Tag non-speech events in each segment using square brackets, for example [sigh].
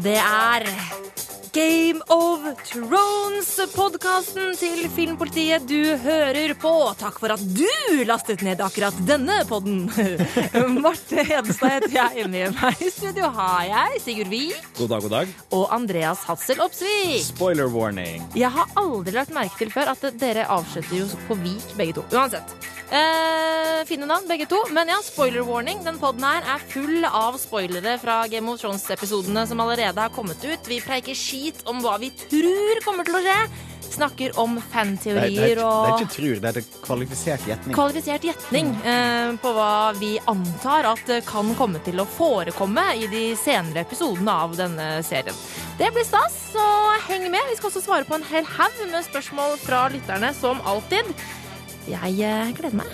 Det er Game of Thrones-podkasten til Filmpolitiet du hører på. Takk for at du lastet ned akkurat denne podden. [laughs] Marte Hedestad heter jeg. Med meg i studio har jeg Sigurd Vik God dag, god dag. og Andreas Hatzel Opsvik. Spoiler warning. Jeg har aldri lagt merke til før at dere avslutter jo på Vik begge to. Uansett. Eh, fine navn, begge to. Men ja, spoiler warning. Den poden her er full av spoilere fra Game of Thrones-episodene som allerede har kommet ut. Vi preiker skit om hva vi tror kommer til å skje. Snakker om fanteorier og det, er, ikke trur, det er kvalifisert gjetning. kvalifisert gjetning eh, på hva vi antar at kan komme til å forekomme i de senere episodene av denne serien. Det blir stas, så heng med. Vi skal også svare på en hel haug med spørsmål fra lytterne, som alltid. Jeg eh, gleder meg.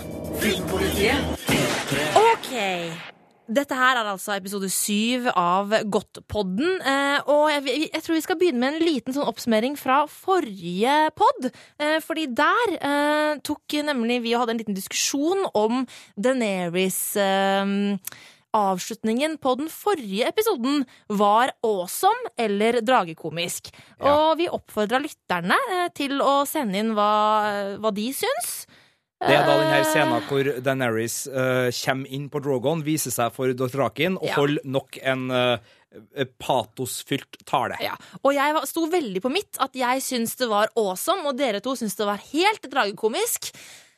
OK. Dette her er altså episode syv av Godtpodden. Eh, og jeg, jeg tror vi skal begynne med en liten sånn oppsummering fra forrige pod. Eh, fordi der eh, tok nemlig vi og hadde en liten diskusjon om Deneris eh, Avslutningen på den forrige episoden var awesome eller dragekomisk. Ja. Og vi oppfordra lytterne til å sende inn hva, hva de syns. Det er da denne Eh, scenen hvor Daenerys uh, kommer inn på Drogon, viser seg for Dothrakin og Ja. holder nok en uh, patosfylt tale. Ja, og jeg sto veldig på mitt at jeg syns det var awesome, og dere to syns det var helt dragekomisk.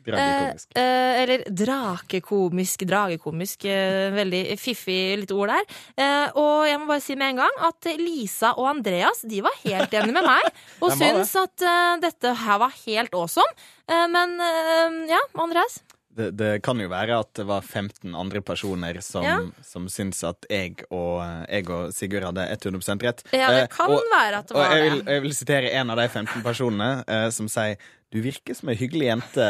Dragekomisk. Eh, eh, eller drakekomisk, dragekomisk. eh, veldig fiffig lite ord der. Eh, og jeg må bare si med en gang at Lisa og Andreas de var helt enige med meg, [laughs] og syns at eh, dette her var helt awesome. Eh, men eh, ja, Andreas? Det, det kan jo være at det var 15 andre personer som, Ja. som syns at jeg og, jeg og Sigurd hadde 100% rett. Ja, det Eh, kan og, være at det og var jeg vil, jeg vil sitere en av de 15 personene eh, som sier du virker som ei hyggelig jente,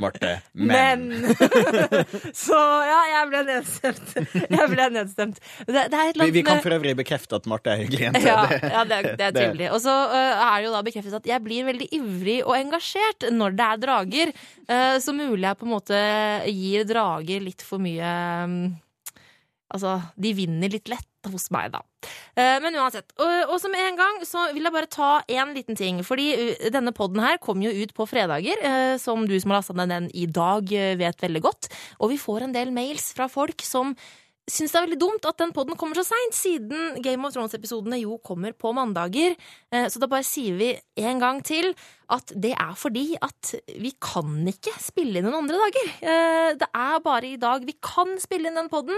Marte, men, Men [laughs] Så ja, jeg ble nedstemt. Jeg ble nedstemt. Det, det er et vi, vi kan for øvrig bekrefte at Marte er ei hyggelig jente. Ja, Det- ja det, er, er trivelig. Og så uh, er det jo da bekreftet at jeg blir veldig ivrig og engasjert når det er drager. Uh, så mulig jeg på en måte gir drager litt for mye um, Altså, de vinner litt lett hos meg, da. Eh, men uansett. Og, som en gang så vil jeg bare ta én liten ting. Fordi uh, denne podden her kom jo ut på fredager, eh, som du som har lasta ned den i dag, eh, vet veldig godt. Og vi får en del mails fra folk som syns det er veldig dumt at den podden kommer så seint, siden Game of Thrones-episodene jo kommer på mandager. Eh, Så da bare sier vi en gang til at det er fordi at vi kan ikke spille inn noen andre dager. Eh, Det er bare i dag vi kan spille inn den podden.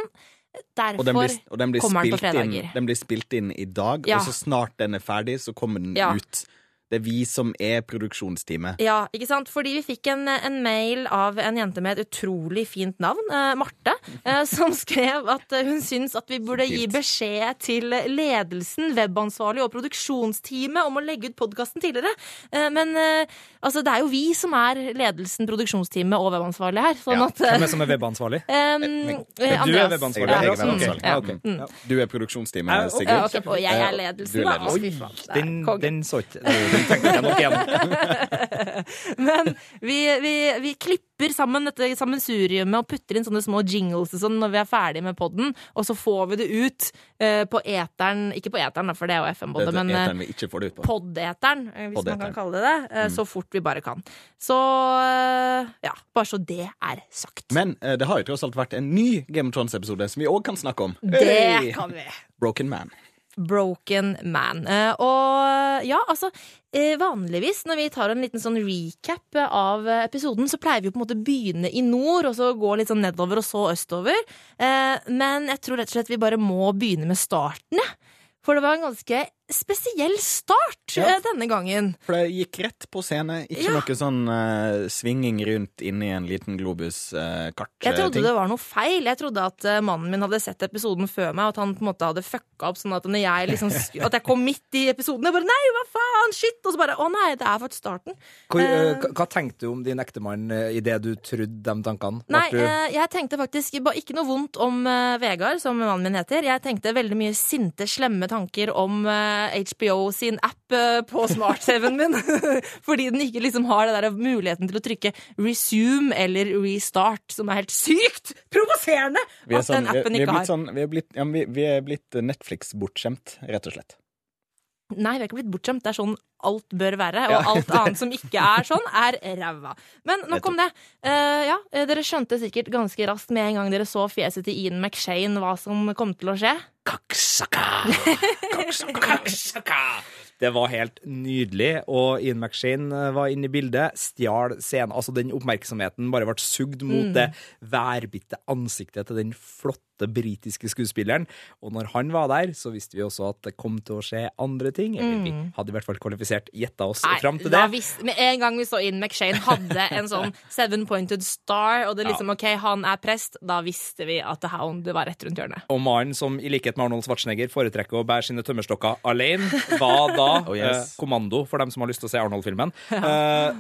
Derfor Og den blir, og den blir, kommer den på spilt inn, den blir spilt inn i dag, Ja. og så snart den er ferdig, så kommer den Ja. ut. Det er vi som er produksjonsteamet. Ja, ikke sant? Fordi vi fikk en, en mail av en jente med et utrolig fint navn, eh, Marte, eh, som [laughs] skrev at hun syns at vi burde gi beskjed til ledelsen, webansvarlig og produksjonsteamet om å legge ut podkasten tidligere. Eh, men eh, altså, det er jo vi som er ledelsen, produksjonsteamet og webansvarlig her. Sånn Ja, at eh, Hvem er som er webansvarlig? [laughs] eh, Men du er webansvarlig? Jeg er Ja, webansvarlig. mm, ja. okay. Mm. Ja. Du er produksjonsteamet, Sigurd. Ja, ok, og jeg er ledelsen, da. Det Den, den så ikke Den [laughs] tenkte jeg nok igjen. [laughs] Men vi, vi, vi klipper sammen dette sammensuriumet og putter inn sånne små jingles og sånn når vi er ferdig med podden, og så får vi det ut eh, på eteren Ikke på eteren, da, for det er jo FM-båndet, er men eh, eteren vi ikke får det ut på. pod-eteren, eh, hvis man Pod-eteren. kan kalle det det, eh, så fort vi bare kan. Så eh, ja, bare så det er sagt. Men eh, det har jo tross alt vært en ny Game of Thrones-episode som vi òg kan snakke om. det Hey! kan vi. Broken Man. Broken Man. Eh, og ja, altså eh, Vanligvis når vi tar en liten sånn recap av eh, episoden, så pleier vi jo på en måte å begynne i nord, og så gå litt sånn nedover, og så østover. Men jeg tror rett og slett vi bare må begynne med starten. For det var en ganske spesiell start Ja. eh, denne gangen. For det gikk rett på scene. Ikke Ja. noe sånn uh, svinging rundt inni en liten eh, globus-kart. Jeg trodde det var noe feil. Jeg trodde at uh, mannen min hadde sett episoden før meg, og at han på en måte hadde fucka opp sånn at når jeg liksom At jeg kom midt i episoden, jeg bare Nei, hva faen? Shit! Og så bare Å nei, det er faktisk starten. Hvor, hva, tenkte du om din ektemann uh, det du trodde de tankene? Nei, du, jeg tenkte faktisk ikke noe vondt om Vegard, som mannen min heter. Jeg tenkte veldig mye sinte, slemme tanker om eh, HBO sin app eh, på smart-TV-en min. [laughs] Fordi den ikke liksom har det der muligheten til å trykke resume eller restart, som er helt sykt provoserende er, at sånn, den appen er ikke har. sånn er blitt, vi er blitt Netflix-bortskjemt, rett og slett. Nei, vi er ikke blitt bortskjemt. Det er sånn alt bør være. Og alt annet som ikke er sånn, er ræva. Men nok om det. Uh, ja, eh, Dere skjønte sikkert ganske raskt med en gang dere så fjeset til Ian McShane hva som kom til å skje. Kaksaka! Kaksaka! Det var helt nydelig, og Ian McShane eh, var inne i bildet. Stjal scenen. Altså, den oppmerksomheten bare ble sugd mot det værbitte ansiktet til den flotte britiske skuespilleren. Og når han var der, så visste vi også at det kom til å skje andre ting. Eller vi hadde i hvert fall kvalifisert gjetta oss fram til det. visste- med en gang vi så inn McShane hadde en [laughs] sånn seven pointed star, og det er liksom OK, han er prest, da visste vi at The Hound var rett rundt hjørnet. Og mannen som i likhet med Arnold Schwarzenegger foretrekker å bære sine tømmerstokker alene, var da [laughs] Oh, yes. eh, kommando for dem som har lyst til å se Arnold-filmen. [laughs] Eh,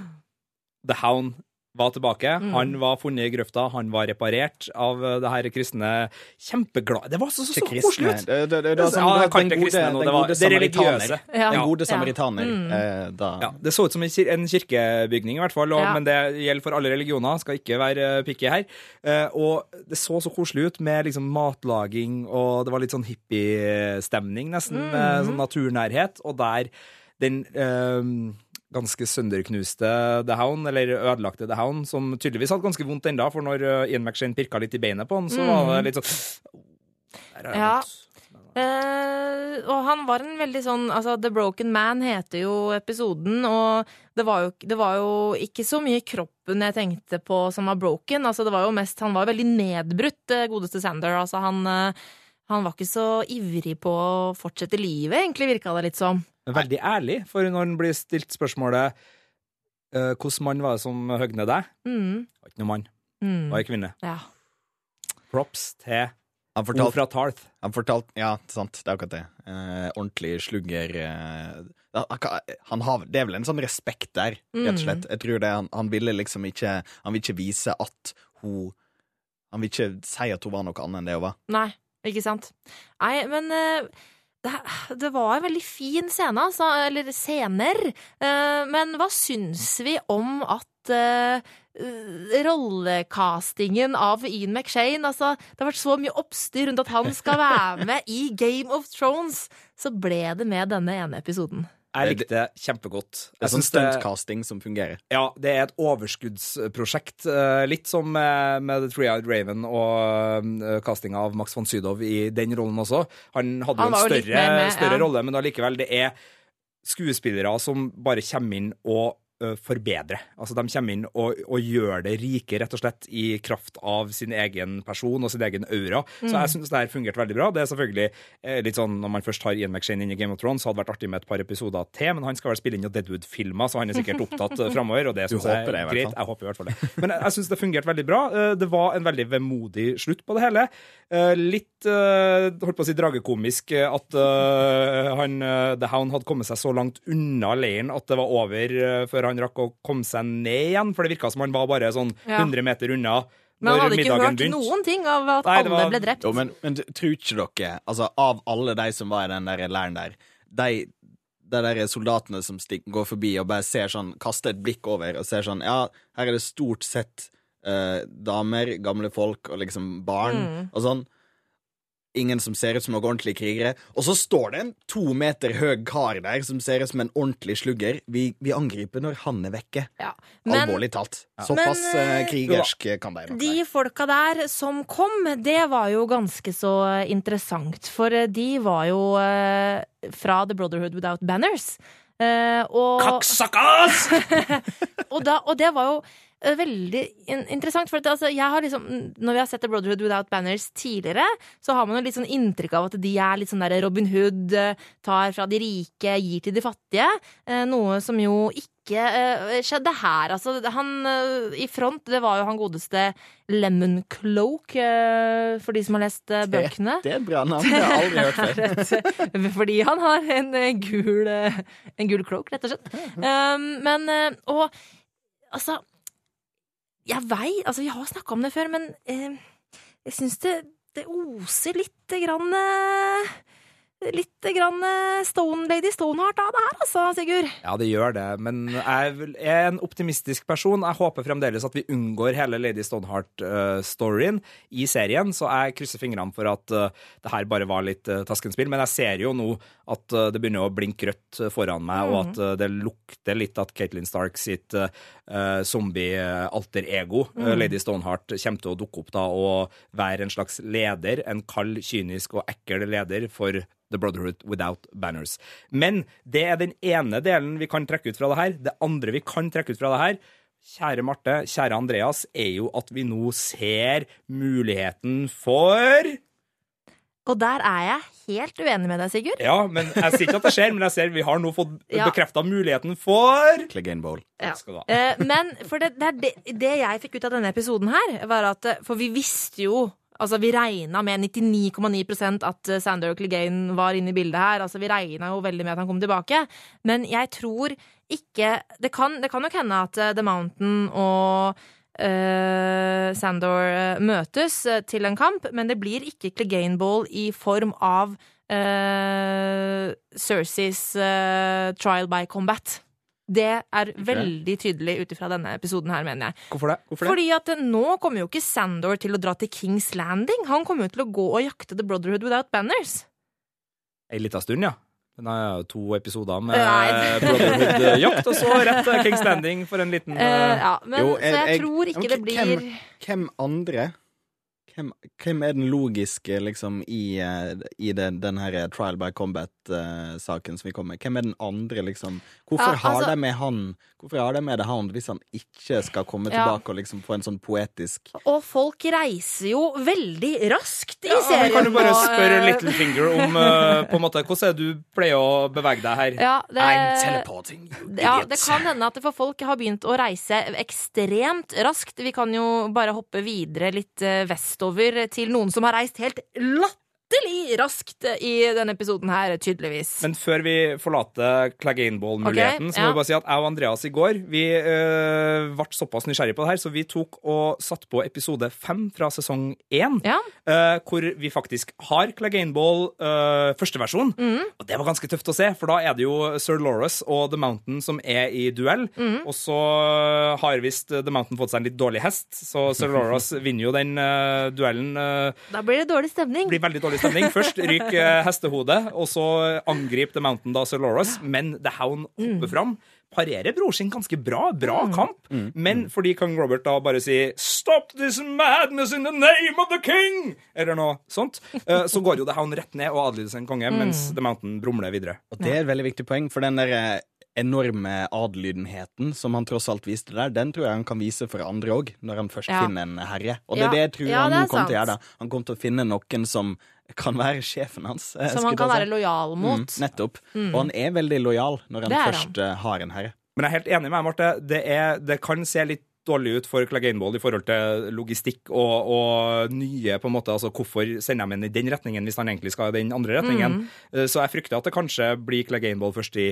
The Hound var tilbake. Mm. Han var funnet i grøfta, han var reparert av eh, det her kristne Kjempeglad Det var så, så, så koselig ut! Det, det, det, det, var sånn, Ja, kalte den det gode, kristne nå, det var gode det religiøse. samaritaner. Ja. Den gode Ja. samaritaner. Eh, da. Ja, Det så ut som en, kir en kirkebygning, i hvert fall, og, Ja. men det gjelder for alle religioner. Skal ikke være pikke picky her. Eh, og det så så koselig ut med liksom matlaging, og det var litt sånn hippiestemning, nesten. Mm. sånn naturnærhet. Og der den eh, ganske sønderknuste The Hound, eller ødelagte The Hound, som tydeligvis hadde ganske vondt ennå, for når eh, Ian McShane pirka litt i beinet på han, så var det litt sånn Ja. Eh, og han var en veldig sånn Altså, The Broken Man heter jo episoden, og det var jo, det var jo ikke så mye kroppen jeg tenkte på som var broken. Altså, det var jo mest Han var veldig nedbrutt, godeste Sander. Altså, han, eh, han var ikke så ivrig på å fortsette livet, egentlig, virka det litt som. Men Veldig ærlig, for når han blir stilt spørsmålet uh, Hvilken mann var det som høgnet deg? Mm. Det var ikke noen mann, det Mm. var ei kvinne. Ja. Props til Han fortalt, fra Tarth. Han fortalte, Ja, sant, det er akkurat det. Eh, ordentlig slugger eh, han han har, Det er vel en sånn respekt der, rett og slett. Jeg tror det, han, han ville liksom ikke Han vil ikke vise at hun Han vil ikke si at hun var noe annet enn det hun var. Nei, ikke sant. Nei, men eh, det, det var en veldig fin scene, altså. Eller scener. Eh, men hva syns vi om at uh, rollekastingen av Ian McShane Altså, det har vært så mye oppstyr rundt at han skal være [laughs] med i Game of Thrones. Så ble det med denne ene episoden. Jeg likte det kjempegodt. Det er sånn stuntcasting som fungerer. ja, det er et overskuddsprosjekt. eh, Litt som med, med The Three-Eyed Raven og uh, castinga av Max von Sydow i den rollen også. Han hadde Han jo en større, med, med, større rolle, men allikevel, det er skuespillere som bare kommer inn og ø, forbedrer. Altså, de kommer inn og, og gjør det rike, rett og slett, i kraft av sin egen person og sin egen aura. Så Mm. jeg syns det her fungerte veldig bra. Det er selvfølgelig eh, litt sånn, Når man først har Ian McShane inn i Game of Thrones, så hadde det vært artig med et par episoder til, men han skal vel spille inn noen Deadwood-filmer, så han er sikkert opptatt uh, [laughs] framover, og det syns jeg håper det, i er greit. Jeg håper i hvert fall det. Men jeg, jeg syns det fungerte veldig bra. Eh, Det var en veldig vemodig slutt på det hele. Eh, Litt eh, holdt på å si dragekomisk eh, at eh, han, eh, The Hound hadde kommet seg så langt unna leiren at det var over eh, før han rakk å komme seg ned igjen, for det virka som han var bare sånn 100 meter unna Men han hadde ikke hørt noen ting av at Nei, alle var- ble drept. Jo, men, men tror ikke dere Altså, av alle de som var i den der leiren der, de de der soldatene som stik, går forbi og bare ser sånn, kaster et blikk over og ser sånn Ja, her er det stort sett eh, damer, gamle folk og liksom barn Mm. og sånn. Ingen som ser ut som noen ordentlige krigere. Og så står det en to meter høy kar der som ser ut som en ordentlig slugger. Vi, vi angriper når han er vekke. Ja. Men Alvorlig talt. Såpass Men, eh, eh, krigersk kan de nok De folka der som kom, det var jo ganske så interessant. For eh, de var jo eh, fra The Brotherhood Without Banners. Uh, og, Kakksakas! [laughs] og, da, og det var jo eh, veldig interessant. For at, altså, jeg har liksom, når vi har sett The Brotherhood Without Banners tidligere, så har man jo litt sånn inntrykk av at de er litt sånn der Robin Hood, eh, tar fra de rike, gir til de fattige. Eh, noe som jo ikke eh, skjedde her. Altså, han eh, i front, det var jo han godeste Lemon Cloak, eh, for de som har lest eh, bøkene. Det er et bra navn. [laughs] Det har jeg aldri hørt før. Fordi han har en eh, gul, eh, en gul cloak, rett og slett. [laughs] Um, men eh, Og altså Jeg vei Altså, vi har snakka om det før, men eh, jeg syns det, det oser lite grann eh, litt grann eh, Stone, Lady Stoneheart av det her, altså, Sigurd. Ja, det gjør det, men jeg er en optimistisk person. Jeg håper fremdeles at vi unngår hele Lady Stoneheart-storyen i serien, så jeg krysser fingrene for at eh, det her bare var litt taskenspill. Men jeg ser jo nå at eh, det begynner å blinke rødt foran meg, og at eh, det lukter litt at Caitlyn Stark sitt uh, zombie-alter ego, eh, Lady Stoneheart, kommer til å dukke opp da og være en slags leder, en kald, kynisk og ekkel leder for The Brotherhood Without Banners. Men det er den ene delen vi kan trekke ut fra det her. Det andre vi kan trekke ut fra det her, kjære Marte, kjære Andreas, er jo at vi nå ser muligheten for Og der er jeg helt uenig med deg, Sigurd. Ja, men jeg sier ikke at det skjer, men jeg ser vi har nå fått Ja. bekrefta muligheten for Clegane Bowl. Ja. Skal du ha. Eh, men for det, det, det, jeg fikk ut av denne episoden her, var at eh, For vi visste jo Altså, Vi regna med 99,9 at eh, Sander Clegane var inne i bildet her. Altså, Vi regna jo veldig med at han kom tilbake. Men jeg tror ikke Det kan, det kan nok hende at eh, The Mountain og Sandor eh, møtes eh, til en kamp, men det blir ikke Clegane Ball i form av uh, Cerseys uh, trial by combat. Det er veldig tydelig ut ifra denne episoden her, mener jeg. Hvorfor det? Hvorfor det? Fordi at eh, nå kommer jo ikke Sandor til å dra til Kings Landing. Han kommer jo til å gå og jakte The Brotherhood Without Banners. Ei lita stund, ja. Jeg jo to episoder med Nei. [laughs] Brotherhood-jakt, og så rett til King's Landing for en liten Eh, eh, ja, men Jo, så jeg- jeg jeg- tror ikke Ok, det blir hvem, hvem andre hvem, hvem er den logiske liksom i, eh, i den, den her trial by combat-saken som vi kommer med? Hvem er den andre, liksom? Hvorfor Ja, har altså- de med han Hvorfor har de med det han hvis han ikke skal komme Ja. tilbake og liksom få en sånn poetisk Og folk reiser jo veldig raskt i ja, Vi serien. kan jo bare spørre eh, Littlefinger om eh, på en måte, hvordan er det du pleier å bevege deg her. Ja, det, I'm teleporting, Ja, det kan hende at for folk har begynt å reise ekstremt raskt. Vi kan jo bare hoppe videre litt eh, vestover til noen som har reist helt latterlig raskt i denne episoden her, tydeligvis. Men før vi forlater Clegane-ball-muligheten, okay, så må ja. vi bare si at jeg og Andreas i går vi øh, ble såpass nysgjerrig på det her, så vi tok og satt på episode fem fra sesong én, Ja. øh, hvor vi faktisk har Clegane-ball øh, første versjon. Mm. Og det var ganske tøft å se, for da er det jo Sir Loras og The Mountain som er i duell. Mm. Og så har visst The Mountain fått seg en litt dårlig hest, så Sir Loras [laughs] vinner jo den duellen. Da blir det dårlig stemning. blir veldig dårlig stemning. Først ryker eh, hestehodet, og så angriper The Mountain da Sir Loras, men The Hound hopper fram. Parerer bror sin ganske bra. Bra kamp. Men fordi kong Robert da bare sier 'Stop this madness in the name of the king!' eller noe sånt, eh, så går jo The Hound rett ned og adlyder sin konge, mens The Mountain brumler videre. Og det er et veldig viktig poeng, for den der eh, enorme adlydenheten som han tross alt viste der, den tror jeg han kan vise for andre òg, når han først Ja. finner en herre. Og det Ja. er det jeg tror Ja, han er kommer til å gjøre. da. Han kommer til å finne noen som kan være sjefen hans. Som han kan være lojal mot. Mm, nettopp. Og han er veldig lojal når han er han. først eh, har en herre. Men jeg er helt enig med deg, Marte. Det, er, det kan se litt dårlig ut for Clagainball i forhold til logistikk og, og nye på en måte, altså Hvorfor sender de ham i den retningen hvis han egentlig skal i den andre retningen? Mm. Så jeg frykter at det kanskje blir Clagainball først i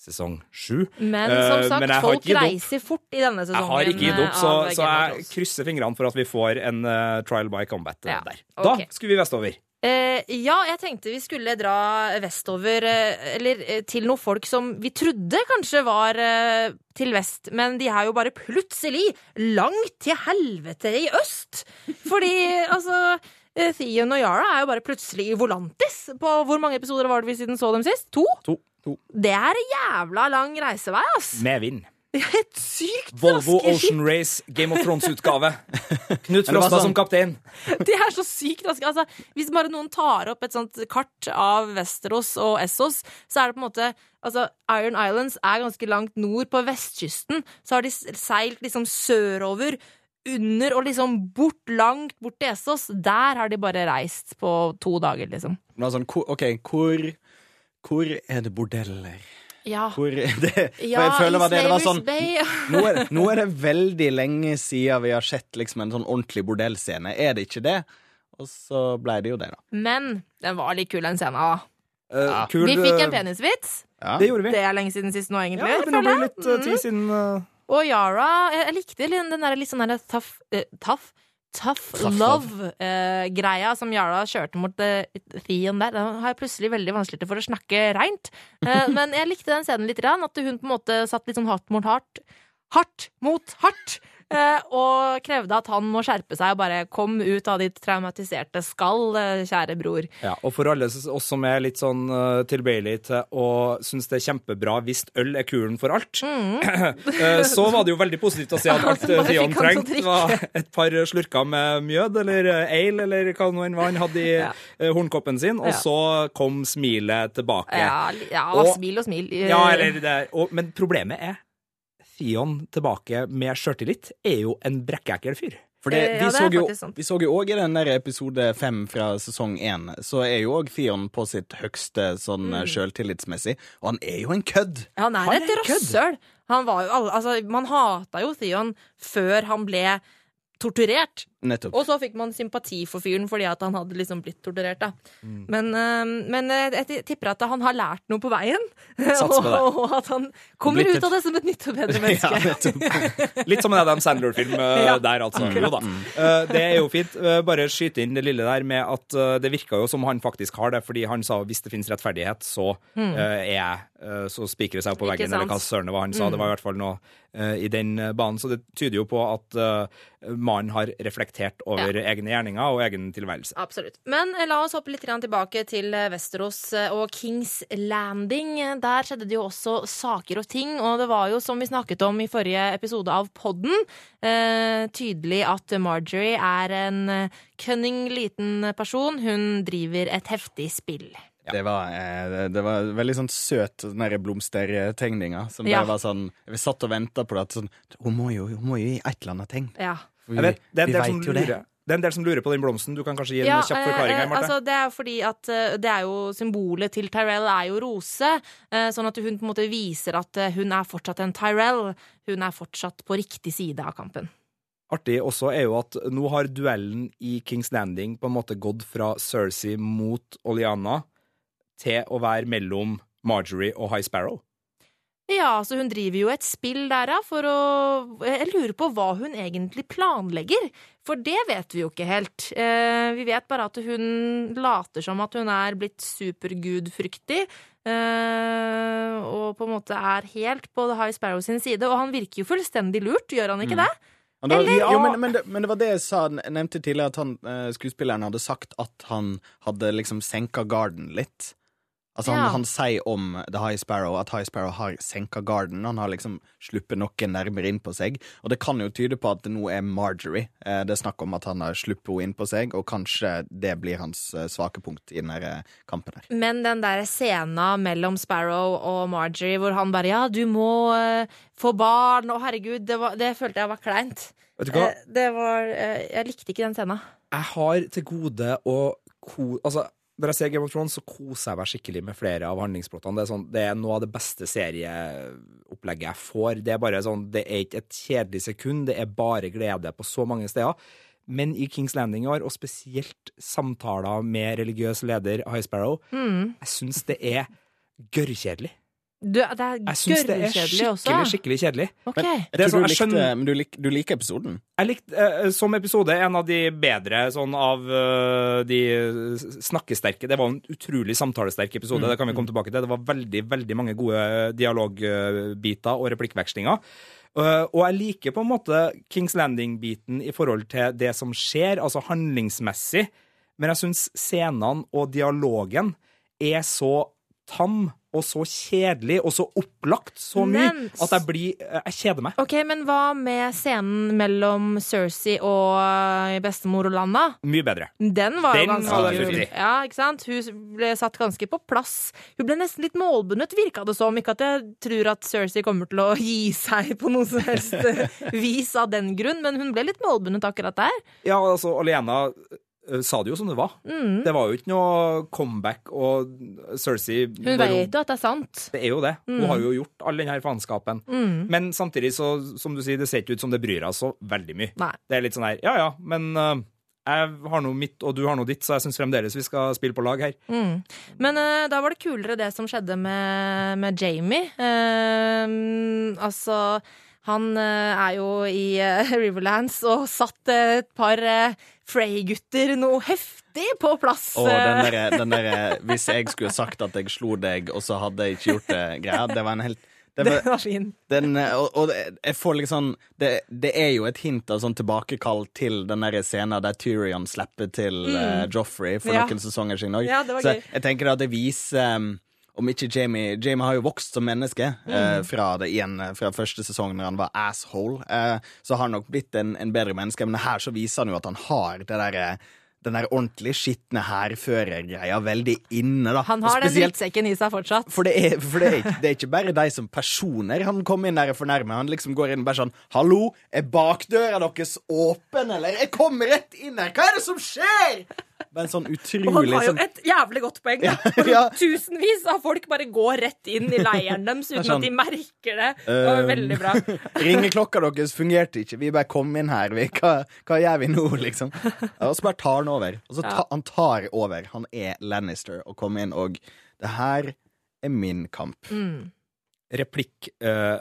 sesong sju. Men Eh, som sagt, men folk reiser fort i denne sesongen. Jeg har ikke gitt opp, så, eh, så of jeg krysser fingrene for at vi får en uh, trial by combat Ja, der. Da Da skulle vi vestover. Uh, ja, jeg tenkte vi skulle dra vestover, uh, eller uh, til noen folk som vi trodde kanskje var til vest, men de er jo bare plutselig langt til helvete i øst. Fordi, [laughs] altså Theon og Yara er jo bare plutselig i Volantis. På hvor mange episoder var det vi siden så dem sist? To? To. To. Det er jævla lang reisevei, ass. Med vind. Det et sykt Volvo raske skip. Ocean Race Game of Thrones-utgave. Knut det Frosta sånn- som kaptein. De er så sykt raske. Altså, hvis bare noen tar opp et sånt kart av Westeros og Essos, så er det på en måte Altså, Iron Islands er ganske langt nord på vestkysten. Så har de seilt liksom sørover, under og liksom bort, langt bort til Essos. Der har de bare reist på to dager, liksom. Men det hvor- OK, hvor, hvor er det bordeller? Ja, Hvor er det For ja jeg føler i det, det var Slavers sånn Bay. nå er, nå er det veldig lenge siden vi har sett liksom en sånn ordentlig bordellscene. Er det ikke det? Og så ble det jo det, da. Men den var litt kul, den scenen. da. Eh, Ja. kul, Vi fikk en eh, penisvits. Ja. Det gjorde vi. Det er lenge siden sist nå, egentlig. Ja, det begynner å bli litt eh, Mm. tid siden Uh... Og Yara Jeg, likte den den der litt sånn der taff, eh, tough tough, Tough love-greia som Jarla kjørte mot uh, Theon der, den har jeg plutselig veldig vanskelig for å snakke reint. Uh, [laughs] men jeg likte den scenen litt, at hun på en måte satt litt sånn hardt mot hardt. Hardt mot hardt! Eh, og krevde at han må skjerpe seg og bare kom ut av ditt traumatiserte skall, eh, kjære bror. Ja, og for alle oss som er litt sånn uh, tilbøyelige til å synes det er kjempebra hvis øl er kuren for alt, mm. [clears throat] så var det jo veldig positivt å se at [laughs] alt å trengte, var et par slurker med mjød eller ale, eller hva nå enn var han hadde i [laughs] Ja. hornkoppen sin, og Ja. så kom smilet tilbake. Ja, ja Og- smil og smil. Ja, eller det og, men problemet er Theon tilbake med sjøltillit er jo en brekkekkel fyr. For det, vi, ja, det så jo, vi så jo òg i den der episode fem fra sesong én, så er jo òg Theon på sitt høgste sånn Mm. sjøltillitsmessig, og han er jo en kødd! Han er Han et rasshøl. Han var jo alle- altså, man hata jo Theon før han ble torturert. Nettopp. Og så fikk man sympati for fyren fordi at han hadde liksom blitt torturert. da. Men, øh, men øh, jeg tipper at han har lært noe på veien. [laughs] Og, og at han kommer Blitt ut av det som et nytt og bedre [laughs] menneske. ja, Litt som en Adam Sandler-film uh, [laughs] Ja, der, altså. Jo det er jo fint. Bare skyte inn det lille der med at det virka jo som han faktisk har det, fordi han sa hvis det finnes rettferdighet, så uh, er jeg Så spiker det seg opp på Hmm. Veggen, eller hva? Hmm. søren det var han sa. Det var i hvert fall noe i den banen. Så det tyder jo på at mannen har reflektert over egne gjerninger og egen tilværelse. Absolutt. Men eh, la oss hoppe litt tilbake til Vesterås eh, og Kings Landing. Der skjedde det jo også saker og ting, og det var jo, som vi snakket om i forrige episode av podden, eh, tydelig at Marjorie er en eh, cunning liten person. Hun driver et heftig spill. Det, var, eh, det var veldig sånn søt den der blomstertegninga. Som Ja. bare var sånn Vi satt og venta på det. At sånn, hun, må jo, hun må jo gi et eller annet tegn. Ja. For vi, vet, det, vi vet som jo lurer, det er en del som lurer på den blomsten. Du kan kanskje gi en Ja, kjapp forklaring her, eh, Marte? altså, det er fordi at eh, det er jo symbolet til Tyrell er jo rose, eh, sånn at hun på en måte viser at eh, hun er fortsatt en Tyrell. Hun er fortsatt på riktig side av kampen. artig også er jo at nå har duellen i Kings Landing på en måte gått fra Cersei mot Oleana til å være mellom Marjorie og High Sparrow. Ja, så hun driver jo et spill der, for å Jeg lurer på hva hun egentlig planlegger, for det vet vi jo ikke helt. Eh, vi vet bare at hun later som at hun er blitt supergudfryktig, eh, og på en måte er helt på High Sparrow sin side, og han virker jo fullstendig lurt, gjør han ikke det? Og da, Eller- men, men, det, men det var det jeg sa, jeg nevnte tidligere, at han, eh, skuespilleren hadde sagt at han hadde liksom senka garden litt. Altså han, Ja. han sier om The High Sparrow at High Sparrow har senka garden. Han har liksom sluppet noen nærmere inn på seg. Og det kan jo tyde på at det nå er Marjorie. Eh, Det er snakk om at han har sluppet henne inn på seg, og kanskje det blir hans eh, svake punkt i denne kampen her. Men den der scena mellom Sparrow og Marjorie hvor han bare Ja, du må eh, få barn, og herregud, det, var, det følte jeg var kleint. Vet du hva? Eh, det var eh, Jeg likte ikke den scena. Jeg har til gode å ko... Altså, når jeg ser Game of Thrones, så koser jeg meg skikkelig med flere av handlingsplottene. Det er, sånn, det er noe av det beste serieopplegget jeg får. Det er bare sånn, det er ikke et kjedelig sekund, det er bare glede på så mange steder. Men i Kings Landing i år, og spesielt samtaler med religiøs leder High Sparrow, Mm. jeg syns det er gørrkjedelig. Du, det er Jeg syns det er skikkelig, skikkelig kjedelig. Okay. Men, Det er sånn, du likte, skjønner- men du, lik, du liker episoden? Jeg likte eh, som episode en av de bedre sånn av uh, de snakkesterke. Det var en utrolig samtalesterk episode, det kan vi komme tilbake til. Det var veldig, veldig mange gode dialogbiter og replikkvekslinger. Uh, og jeg liker på en måte Kings Landing-biten i forhold til det som skjer, altså handlingsmessig. Men jeg syns scenene og dialogen er så tam og så kjedelig og så opplagt så mye Men- at jeg blir Jeg kjeder meg. Ok, Men hva med scenen mellom Cersei og bestemor bestemor Olanda? Mye bedre. Den var Den jo ganske var kul. Ja, ikke sant? Hun ble satt ganske på plass. Hun ble nesten litt målbundet, virka det som. Ikke at jeg tror at Cersei kommer til å gi seg på noe som helst eh, [laughs] vis av den grunn, men hun ble litt målbundet akkurat der. Ja, altså, Alena eh, sa det jo som det var. Mm. Det var jo ikke noe comeback, og Cersei Hun vet jo at det er sant. Det er jo det. Hun har jo gjort all denne faenskapen. Mm. Men samtidig, så, som du sier, det ser ikke ut som det bryr henne så veldig mye. Nei. Det er litt sånn her, ja ja, men uh, jeg har noe mitt, og du har noe ditt, så jeg syns fremdeles vi skal spille på lag her. Mm. Men uh, da var det kulere det som skjedde med, med Jamie. Uh, altså Han eh, er jo i eh, [laughs] Riverlands og satt eh, et par Frey-gutter noe heftig på plass. Og den der, den der, [laughs] Hvis jeg skulle sagt at jeg slo deg, og så hadde jeg ikke gjort det greia, det var en helt det var, var, var fin. den, og, og jeg får liksom det, det er jo et hint av sånn tilbakekall til den der scenen der Tyrion slipper til eh, Joffrey for Ja. noen sesonger siden òg. Ja, det Så gøy. jeg tenker at det viser um, om ikke Jamie Jamie har jo vokst som menneske eh, fra det igjen eh, fra første sesong når han var asshole. Eh, så har han nok blitt en, en bedre menneske, men her så viser han jo at han har det derre den der ordentlig skitne hærførergreia veldig inne, da. Han har den drittsekken i seg fortsatt. for det er, for det, er, [laughs] det er ikke bare de som personer han kommer inn der og fornærmer. Han liksom går inn og bare sånn 'Hallo, er bakdøra deres åpen, eller? Jeg kommer rett inn her! Hva er det som skjer?' Bare en sånn Og han har jo sånn et jævlig godt poeng. Ja, ja. Tusenvis av folk bare går rett inn i leiren deres uten sånn, at de merker det. Det var veldig bra. Ringeklokka deres fungerte ikke. Vi bare kom inn her. Vi, hva, hva gjør vi nå, liksom? Og så bare tar han over. Og så ta, han tar over. Han er Lannister og kommer inn og Det her er min kamp. Mm. replikk Uh,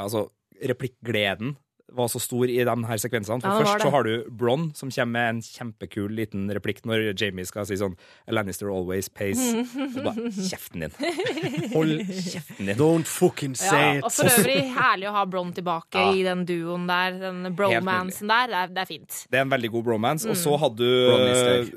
Altså, replikkgleden var så stor i de her sekvensene. For Ja, først så har du Bron, som kommer med en kjempekul liten replikk når Jamie skal si sånn Lannister always pays. [laughs] Og bare Kjeften din! [laughs] Hold kjeften din! Don't fucking Ja, say og for øvrig herlig å ha Bron tilbake Ja. i den duoen der. Den bromansen der. Det er, det er fint. Det er en veldig god bromance. Og Mm. så hadde du.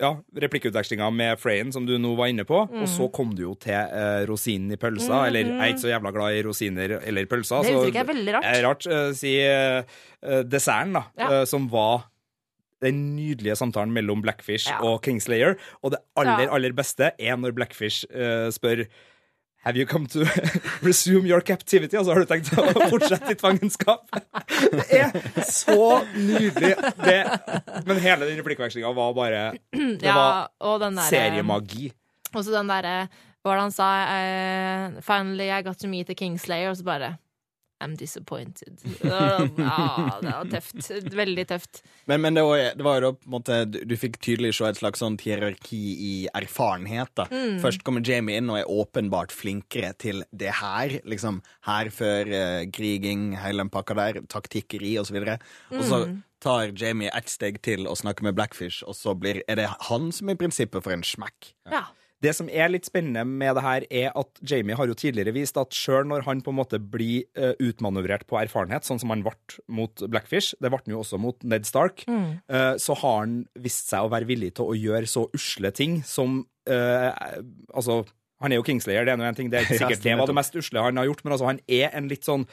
Ja, replikkutvekslinga med Freyen, som du nå var inne på. Mm. Og så kom du jo til eh, rosinen i pølsa. Eller jeg er ikke så jævla glad i rosiner eller pølser. Det uttrykket er veldig rart. er rart. eh, si eh, eh, desserten, da, Ja. eh, som var den nydelige samtalen mellom Blackfish Ja. og Kingslayer. Og det aller, aller beste er når Blackfish eh, spør Have you come to [laughs] resume your captivity? Altså, har du tenkt å [laughs] fortsette ditt fangenskap? Det er så nydelig. Det, men hele den replikkvekslinga var bare Det Ja, var og den der, seriemagi. Og så den derre Hva var det han sa? Uh, Finally I got to meet the Kingslayer. Og så bare I'm disappointed. [laughs] Ja, det var tøft. Veldig tøft. Men, men det, var, det var jo da på en måte Du, fikk tydelig se et slags sånt hierarki i erfarenhet. da Mm. Først kommer Jamie inn og er åpenbart flinkere til det her. Liksom hærfør, eh, kriging, hele den pakka der. Taktikkeri osv. Og, så Mm. tar Jamie ett steg til og snakker med Blackfish, og så blir, er det han som i prinsippet får en smekk. Ja. Det som er litt spennende med det her, er at Jamie har jo tidligere vist at sjøl når han på en måte blir eh, utmanøvrert på erfarenhet, sånn som han ble mot Blackfish, det ble han jo også mot Ned Stark, eh, så har han vist seg å være villig til å gjøre så usle ting som eh, Altså, han er jo Kingslayer, det er nå en ting. Det er ikke [laughs] sikkert det var det mest usle han har gjort, men altså, han er en litt sånn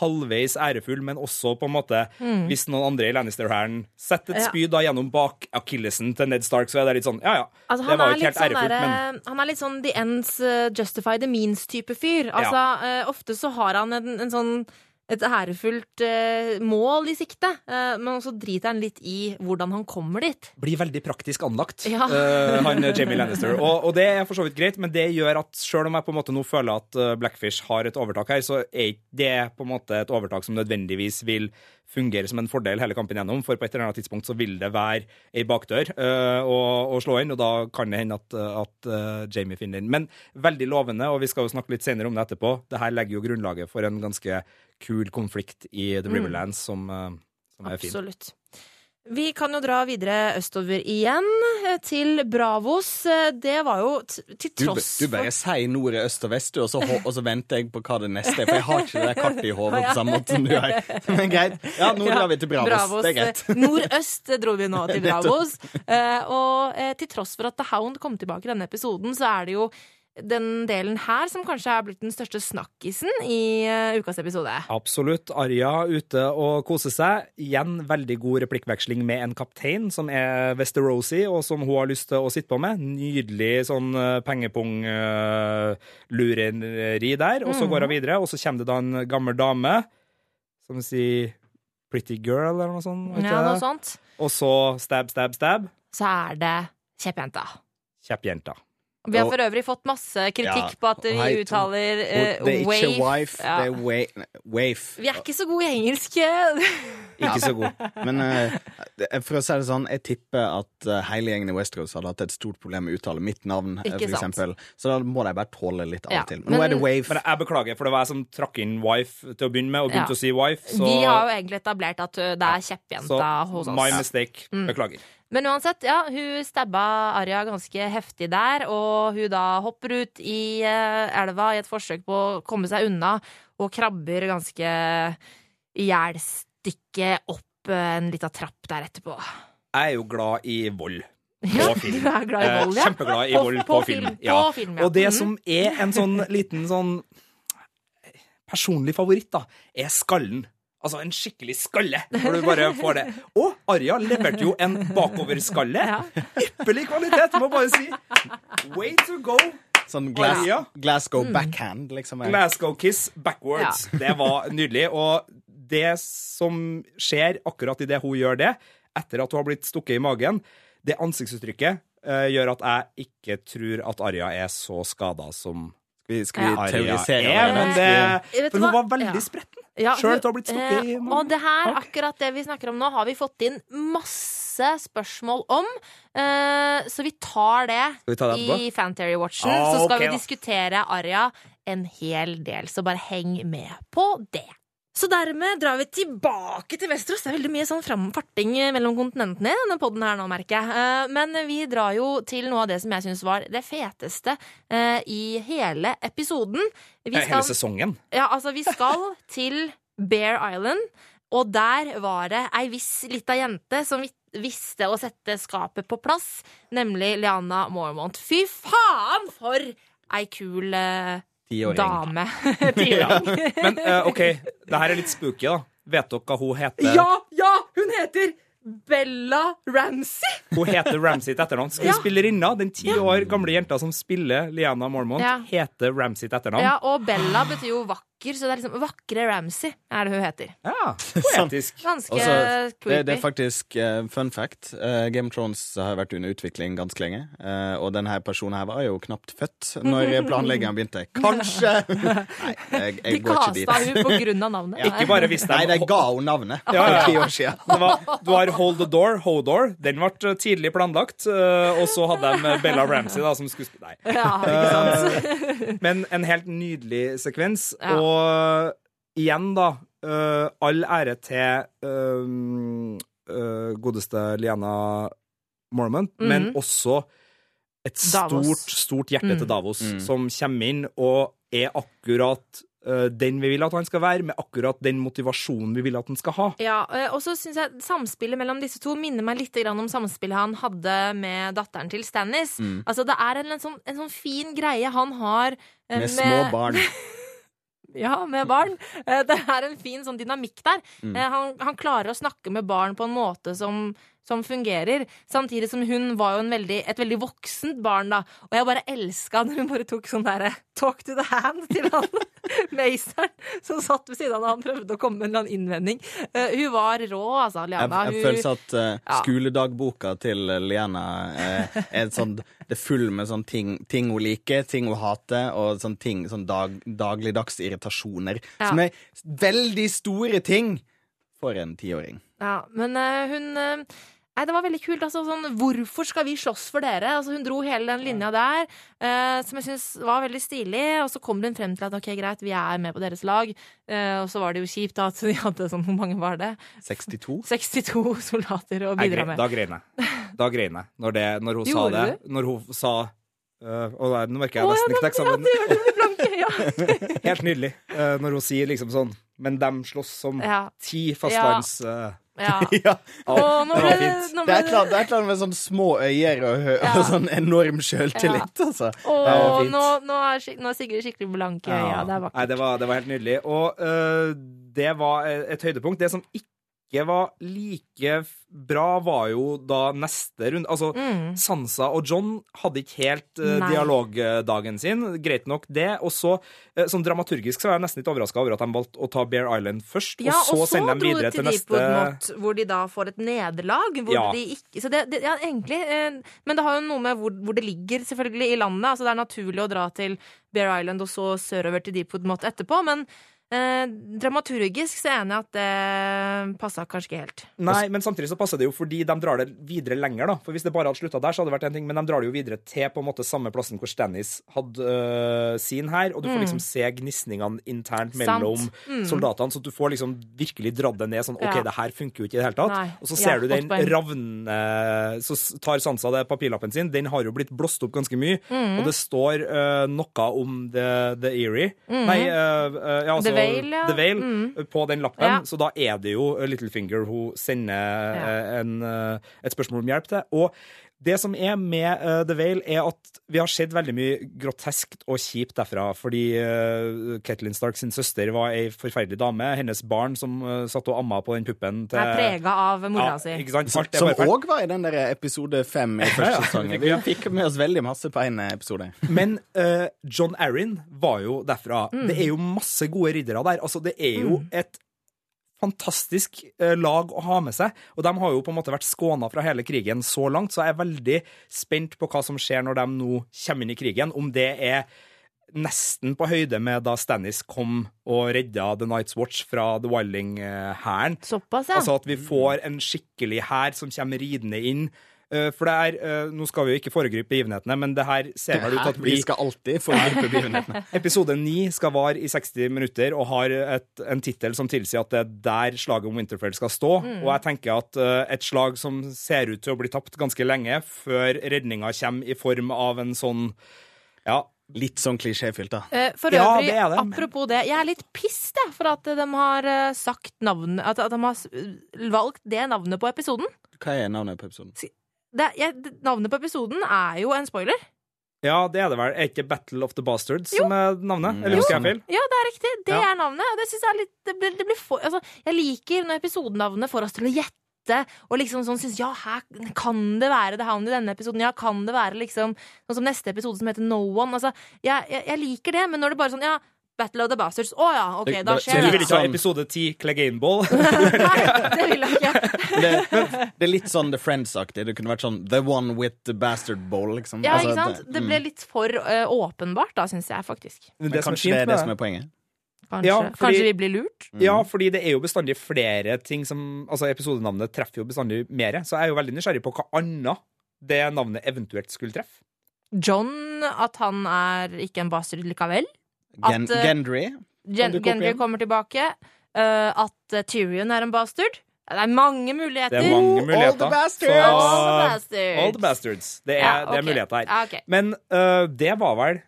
halvveis ærefull, men også på en måte Hvis noen andre i Lannister-hæren setter et Ja. spyd da gjennom bak akillesen til Ned Stark, så er det litt sånn Ja, ja. Altså, det var er jo ikke helt sånn ærefullt, men han er litt sånn the ends uh, justify the means-type fyr. Altså, eh, ofte så har han en, en sånn et ærefullt eh, mål i sikte, eh, men også driter han litt i hvordan han kommer dit. blir veldig praktisk anlagt, Ja. eh, han [laughs] Jamie Lannister. Og, og det er for så vidt greit, men det gjør at selv om jeg på en måte nå føler at eh, Blackfish har et overtak her, så er det på en måte et overtak som nødvendigvis vil fungere som en fordel hele kampen gjennom, for på et eller annet tidspunkt så vil det være ei bakdør eh, å, å slå inn, og da kan det hende at, at eh, Jamie finner den. Men veldig lovende, og vi skal jo snakke litt senere om det etterpå. Det her legger jo grunnlaget for en ganske kul konflikt i The Riverlands som, eh, som er fin. Absolutt. Vi kan jo dra videre østover igjen, eh, til Bravos. Eh, Det var jo t til tross tross du bare sier nord, øst og vest, du, og så, og så venter jeg på hva det neste er. For jeg har ikke det kartet i hodet [laughs] på samme måte som du har. [laughs] Men greit. Ja, nå drar vi til Bravos. Det er greit. Nordøst dro vi nå [laughs] til Bravos. Eh, og til tross for at The Hound kom tilbake i denne episoden, så er det jo den delen her som kanskje er blitt den største snakkisen i eh, ukas episode. Absolutt. Arja ute og koser seg. Igjen veldig god replikkveksling med en kaptein som er Westerosi, og som hun har lyst til å sitte på med. Nydelig sånn pengepung-lureri der. Og så går hun videre, og så kommer det da en gammel dame som sier Pretty girl, eller noe sånt. Ja, noe sånt. Og så stab, stab, stab. Så er det kjeppjenta. Kjeppjenta. Vi har for øvrig fått masse kritikk Ja, på at vi hei, uttaler Og eh, det er ikke wave. wife, Ja. det er wa- wave. Vi er ikke så gode i engelsk. Ikke så gode. Men uh, for å si det sånn, jeg tipper at eh, hele gjengen i Westeros hadde hatt et stort problem med å uttale mitt navn, Ikke for sant. eksempel. Så da må de bare tåle litt av Ja, til. Men nå er det wave. Men jeg beklager, for det var jeg som trakk inn wife til å begynne med, og begynte Ja. å si wife. Så, Vi har jo egentlig etablert at uh, det er kjeppjenta hos oss. my mistake. Beklager. Men uansett, ja, hun stabba Arja ganske heftig der, og hun da hopper ut i eh, elva i et forsøk på å komme seg unna, og krabber ganske ihjelstikke opp eh, en lita trapp der etterpå. Jeg er jo glad i vold. [laughs] Ja, På film. du er glad i vold, ja. Eh, Kjempeglad i På- vold på på, film, film. på film, ja. Og det Mhm. som er en sånn liten sånn personlig favoritt, da, er skallen. Altså en skikkelig skalle, hvor du bare får det. [laughs] Og Arja leverte jo en bakoverskalle. Ja. Ypperlig kvalitet, må bare si. Way to go. Sånn glass, Arja. Glasgow Mm. backhand, liksom. Glasgow kiss backwards. Det var nydelig. Og det som skjer akkurat idet hun gjør det, etter at hun har blitt stukket i magen, det ansiktsuttrykket uh, gjør at jeg ikke tror at Arja er så skada som vi, skal vi teorisere Ja, Men det? for hun var veldig spretten. Ja, Sjøl til å ha blitt stukket i eh, magen. Og det her, akkurat det vi snakker om nå, har vi fått inn masse spørsmål om. Eh, så vi tar det vi ta det i Fanterry-watchen. Ah, så skal ok, vi diskutere Arja en hel del, så bare heng med på det. Så dermed drar vi tilbake til Vesterås. Det er veldig mye sånn framfarting mellom kontinentene i denne podden her nå, merker jeg. Eh, Men vi drar jo til noe av det som jeg syns var det feteste eh, i hele episoden. Eh, Hele sesongen. ja, altså, vi skal [laughs] til Bear Island, og der var det ei viss lita jente som visste å sette skapet på plass, nemlig Liana Mormont. Fy faen, for ei kul eh, Tiåring. dame. [laughs] Tiåring. Men eh, OK, det her er litt spooky, da. Vet dere hva hun heter? Ja, ja! Hun heter Bella Ramsey! Hun heter Ramsey til etternavn. Skuespillerinna, den ti år gamle jenta som spiller Liana Mormont, Ja. heter Ramsey til etternavn. Ja, og Bella betyr jo vakker, så det er liksom Vakre Ramsey er det hun heter. Ja, [laughs] poetisk. Ganske Også, creepy. det er faktisk uh, fun fact. Uh, Game of Thrones har vært under utvikling ganske lenge. uh, og denne personen her var jo knapt født når planleggeren begynte. [laughs] Kanskje! [laughs] Nei, jeg, De jeg går ikke dit. kasta hun på grunn av navnet. Ikke bare visste Nei, de ga henne navnet for Ja, ja. ti år siden. Det var, du har Hold the Door, Hodor. Den ble tidlig planlagt. Og så hadde de Bella Ramsey da, som skuespiller. Nei. Ja, ikke sant? Men en helt nydelig sekvens. Ja. Og igjen, da, øh, all ære til øh, øh, godeste Liana Mormont, men også et stort, Davos. stort, hjerte hjerte til Mm. Davos, som kommer inn og er akkurat den vi vil at han skal være, med akkurat den motivasjonen vi vil at han skal ha. Ja, eh, og så syns jeg samspillet mellom disse to minner meg litt om samspillet han hadde med datteren til Stannis. Mm. Altså, det er en, en, sånn, en sånn fin greie han har med, Med små barn. [laughs] Ja, med barn. Eh, Det er en fin sånn dynamikk der. Mm. Eh, Han, han klarer å snakke med barn på en måte som, som fungerer. Samtidig som hun var jo en veldig, et veldig voksent barn, da. Og jeg bare elska når [laughs] hun bare tok sånn derre talk to the hand til han [laughs] meisteren som satt ved siden av han prøvde å komme med en eller annen innvending. Uh, Hun var rå, altså, Jeg, Liana. jeg Hun- føler at eh, Ja. skoledagboka til Liana uh, er sånn, det er full med sånne ting, ting hun liker, ting hun hater, og sånne ting, sånn dag, dagligdags irritasjoner. Ja. Som er veldig store ting for en tiåring. Ja, men uh, hun uh, Nei, det var veldig kult. Altså, sånn, hvorfor skal vi slåss for dere? Altså, hun dro hele den linja der, uh, som jeg syns var veldig stilig. Og så kom hun frem til at ok, greit, vi er med på deres lag. Uh, og så var det jo kjipt da, at de hadde sånn Hvor mange var det? 62? 62 soldater å bidra med. Da grein jeg. Da grein jeg. Når, det, når hun sa Gjorde Du? Når hun sa Uh, Og nei, nå merker jeg ja, nesten ikke tekst Ja, sammen. det gjør det med blanke. Ja. [laughs] Helt nydelig. Uh, når hun sier liksom sånn Men de slåss som Ja. ti fastlands... Ja. [laughs] ja. Ja. Og nå det ble det, nå ble det er et eller annet med sånn små øyer og, Ja. og sånn enorm sjøltillit, altså. Å, det var fint. nå, nå, er, nå er Sigrid skikkelig blank i øya. Det er Nei, det var, det var helt nydelig. Og uh, det var et høydepunkt. Det som ikke ikke var like bra, var jo da neste runde Altså, Sansa og John hadde ikke helt uh, dialogdagen sin. Greit nok, det. Og så, uh, sånn dramaturgisk, så var jeg nesten litt overraska over at de valgte å ta Bear Island først, Ja, og så sende dem videre til, til neste måte hvor de da får et nederlag. Hvor Ja. de ikke Så det, det Ja, egentlig. uh, men det har jo noe med hvor, hvor det ligger, selvfølgelig, i landet. Altså det er naturlig å dra til Bear Island og så sørover til Deepwood Knot etterpå, men eh, dramaturgisk så er jeg enig at det passa kanskje ikke helt. Nei, men samtidig så passer det jo fordi de drar det videre lenger, da. For hvis det bare hadde slutta der, så hadde det vært en ting, men de drar det jo videre til på en måte samme plassen hvor Stannis hadde øh, sin her, og du får liksom se gnisningene internt mellom Mm. Mm. soldatene, så du får liksom virkelig dratt det ned sånn OK, Ja. det her funker jo ikke i det hele tatt. Nei. Og så Ja, ser du den ravne Så tar Sansa det papirlappen sin, den har jo blitt blåst opp ganske mye, Mm. og det står øh, noe om The, the Eerie Nei, øh, øh, ja, altså The ja. The Veil Mm. på den lappen, Ja. så da er det jo Littlefinger hun sender eh, en, eh, et spørsmål om hjelp til. Og det som er med uh, The Vale, er at vi har sett veldig mye groteskt og kjipt derfra. Fordi uh, Ketlin Stark sin søster var ei forferdelig dame. Hennes barn som uh, satt og amma på den puppen til Er prega av mora ja, si. ikke sant? Alt Som bare òg var i den der episode fem i [laughs] første sesong. Vi vi, fikk med oss veldig masse på én episode. [laughs] Men eh, John Arryn var jo derfra. Mm. Det er jo masse gode riddere der. Altså, det er jo et fantastisk eh, lag å ha med seg. Og de har jo på en måte vært skåna fra hele krigen så langt, så jeg er veldig spent på hva som skjer når de nå kommer inn i krigen. Om det er nesten på høyde med da Stannis kom og redda The Night's Watch fra The Wilding-hæren. Såpass, ja. Altså at vi får en skikkelig hær som kommer ridende inn. Eh, For det er, eh, Nå skal vi jo ikke foregripe begivenhetene, men det her ser vel ut til at Vi vi skal alltid foregripe [laughs] begivenhetene. Episode 9 skal vare i 60 minutter og har et, en tittel som tilsier at det er der slaget om Winterfell skal stå. Mm. Og jeg tenker at eh, et slag som ser ut til å bli tapt ganske lenge, før redninga kommer i form av en sånn ja, Litt sånn klisjéfylt, da. For øvrig, Ja, det er det, men- apropos det, jeg er litt piss jeg, for at de har sagt navnet At, at de har valgt det navnet på episoden. Hva er navnet på episoden? Det, jeg, navnet på episoden er jo en spoiler. ja, det er det vel. Er ikke Battle of the Bastards som er navnet? Mm, Eller husker jeg feil? Ja, det er riktig. Det Ja. er navnet. Og det synes jeg er litt det blir, det blir for, altså, Jeg liker når episodenavnet får oss til å gjette. Og liksom sånn synes, ja, her kan det være det han i denne episoden? Ja, kan det være liksom Sånn som neste episode som heter No One? Altså, jeg, jeg, jeg liker det, men når det bare sånn Ja, Battle of the Bastards. Å ja, OK, da skjer det- du vil ikke ha Sånn. episode 10 Cleganeball? [laughs] Nei, det vil jeg ikke. [laughs] Det, det er litt sånn The Friends-aktig. Det kunne vært sånn The One with the Bastard Bowl, liksom. Ja, Altså, ikke sant? Det mm. ble litt for uh, åpenbart, da, syns jeg faktisk. Men det kanskje det er det som er poenget. Kanskje, Ja, fordi- Kanskje vi blir lurt? Ja, fordi det er jo bestandig flere ting som Altså, episodenavnet treffer jo bestandig mer, så jeg er jo veldig nysgjerrig på hva annet det navnet eventuelt skulle treffe. John, at han er ikke en bastard likevel. Gen At, eh, Gendry. Gen Gendry igjen. kommer tilbake. Uh, at eh, Tyrion er en bastard. Det er mange muligheter. Det er mange all the bastards! Så- All the bastards. All the bastards. Det er, Ja, det er muligheter her. Ja, okay. Men uh, det var vel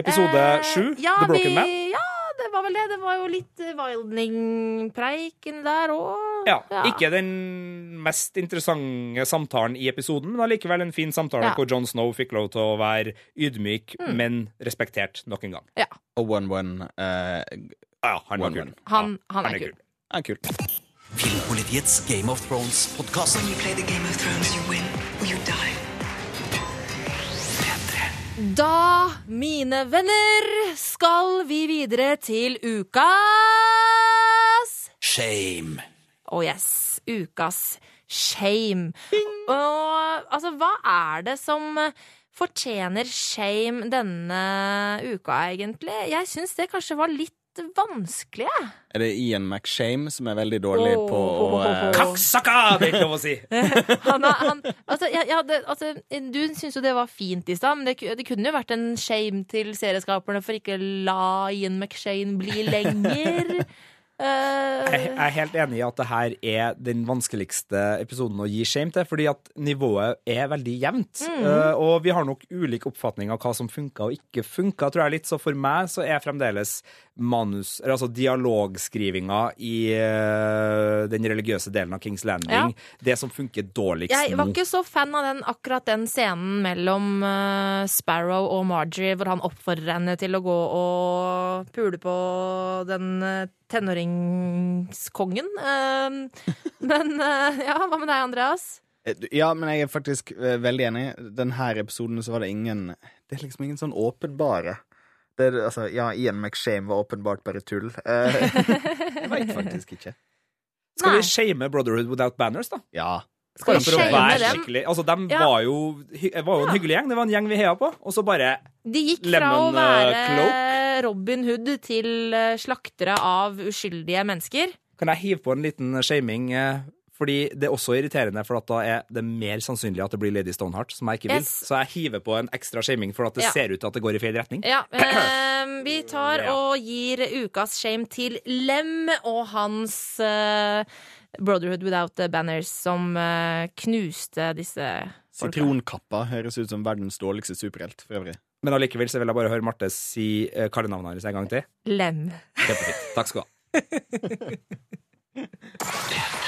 episode sju? Uh, ja, The Broken vi, Man? Ja, det var vel det. Det var jo litt Wildning-preiken der òg. Ja, Ikke den mest interessante samtalen i episoden, men allikevel en fin samtale Ja. hvor Jon Snow fikk lov til å være ydmyk, Mm. men respektert nok en gang. Og One-One. Uh, Ja, han var er kul. one. Han, Ja, han er kul. er kult. Filmpolitiets Game of Thrones-podkast. When you play the Game of Thrones, you win or you die. Da, mine venner, skal vi videre til ukas Shame. Oh yes, ukas shame. Og altså, hva er det som eh, fortjener shame denne uka, egentlig? Jeg syns det kanskje var litt vanskelig, jeg. Er det Ian McShame som er veldig dårlig på å eh, [laughs] Kaksaka! Det er ikke lov å si! [laughs] Han, er- han, altså, ja, ja, det, altså, du syns jo det var fint i stad, men det, det kunne jo vært en shame til serieskaperne for ikke la Ian McShane bli lenger. [laughs] Eh, Jeg er helt enig i at det her er den vanskeligste episoden å gi shame til, fordi at nivået er veldig jevnt. Mm. Og vi har nok ulik oppfatning av hva som funka og ikke funka, tror jeg litt. Så for meg så er fremdeles manus, altså dialogskrivinga i uh, den religiøse delen av Kings Landing det som funker dårligst Jeg var ikke så fan av den, akkurat den scenen mellom uh, Sparrow og Margie, hvor han oppfordrer henne til å gå og pule på den uh, tenåringskongen. [laughs] Eh, men ja, hva med deg, Andreas? Ja, men jeg er faktisk veldig enig. Denne episoden så var det ingen Det er liksom ingen sånn åpenbare det er, altså, Ja, Ian McShame var åpenbart bare tull. Eh, jeg veit faktisk ikke. Skal Nei. vi shame Brotherhood Without Banners, da? Ja. Skal vi shame dem? skikkelig Altså, De Ja. var jo, var jo en hyggelig gjeng. Det var en gjeng vi heia på. Og så bare De gikk fra å være cloak. Robin Hood til eh, slaktere av uskyldige mennesker. Kan jeg hive på en liten shaming? Fordi det er også irriterende, for at da er det mer sannsynlig at det blir Lady Stoneheart, som jeg ikke vil. Yes. Så jeg hiver på en ekstra shaming for at det Ja. ser ut til at det går i feil retning. Ja, [clears throat] eh, vi tar og gir ukas shame til Lem og hans eh, Brotherhood Without Banners, som eh, knuste disse folka. Sitronkappa høres ut som verdens dårligste superhelt, for øvrig. Men allikevel så vil jeg bare høre Marte si uh, kallenavnet hennes en gang til. Lem. Kjempefint. Takk skal du ha. [laughs]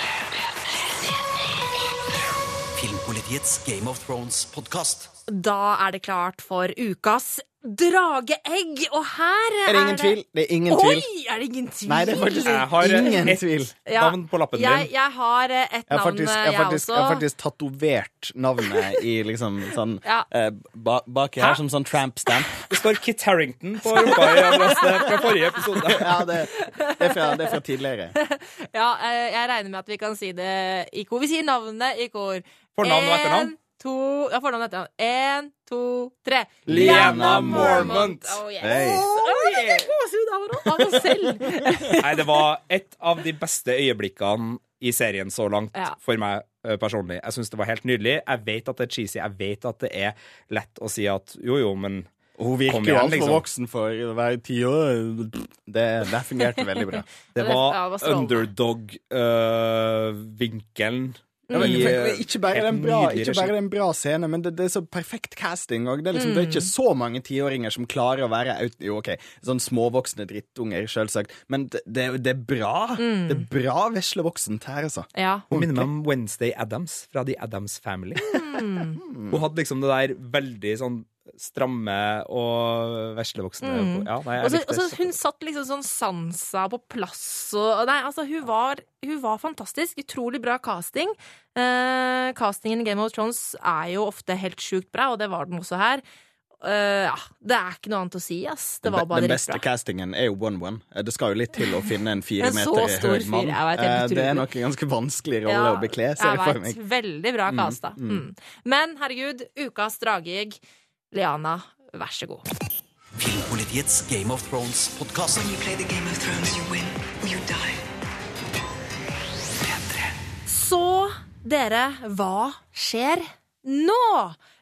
Filmpolitiets Game of Thrones-podkast. Da er det klart for ukas drageegg, og her Er det ingen tvil? Det er ingen tvil. Oi, er det ingen tvil? Nei, det er faktisk Jeg har ingen et tvil. Navn på lappen Jeg, din. jeg har et et Jeg har navn, faktisk, jeg jeg, har faktisk, jeg har faktisk tatovert navnet i liksom sånn [laughs] Ja. eh, Baki her, som sånn tramp stamp. Det står Kit Harrington på rumpa i adressen fra forrige episode. [laughs] Ja, det, det, er fra, det er fra tidligere. [laughs] Ja, eh, jeg regner med at vi kan si det i kor. Vi sier navnet i kor. Fornavn og etternavn? En, to, ja, fornavn og etternavn. En, to, tre. Liana Mormont. Oh, yes. hey. Oh, jeg fikk gåsehud av henne selv. [laughs] Nei, det var et av de beste øyeblikkene i serien så langt Ja. for meg eh, personlig. Jeg syns det var helt nydelig. Jeg vet at det er cheesy, jeg vet at det er lett å si at jo, jo, men Hun virker jo altfor liksom. voksen for å være ti år. Det, det fungerte veldig bra. det var underdog-vinkelen. Uh, strålende. Underdog-vinkelen. Ja, men, for, ikke bare er det en bra, ikke bare er en bra scene, men det, det er så perfekt casting. Og det, er liksom, det er ikke så mange tiåringer som klarer å være Jo, OK, sånn småvoksne drittunger, selvsagt, men det, det, det er bra. Det er bra vesle voksent her, altså. Ja. Hun minner meg om Wednesday Adams fra The Adams Family. Hun hadde liksom det der veldig sånn stramme og veslevoksne ja, nei, jeg også, likte og det. hun satt liksom sånn sansa på plass og Nei, altså, hun var, hun var fantastisk. Utrolig bra casting. Eh, castingen i Game of Thrones er jo ofte helt sjukt bra, og det var den også her. Uh, ja, det er ikke noe annet å si, ass. Det var bare Den beste dritbra. castingen er jo one-one. Det skal jo litt til å finne en fire [laughs] En så meter stor høy mann. fyr, jeg vet, helt Eh, Det er nok en ganske vanskelig rolle å bekle, ser jeg jeg vet. meg. Veldig bra casta. Mm. Men herregud, ukas drageegg. Liana, vær så god. Filmpolitiets Game of Thrones-podkast. When you play the Game of Thrones, you win or you die. Så dere, hva skjer nå?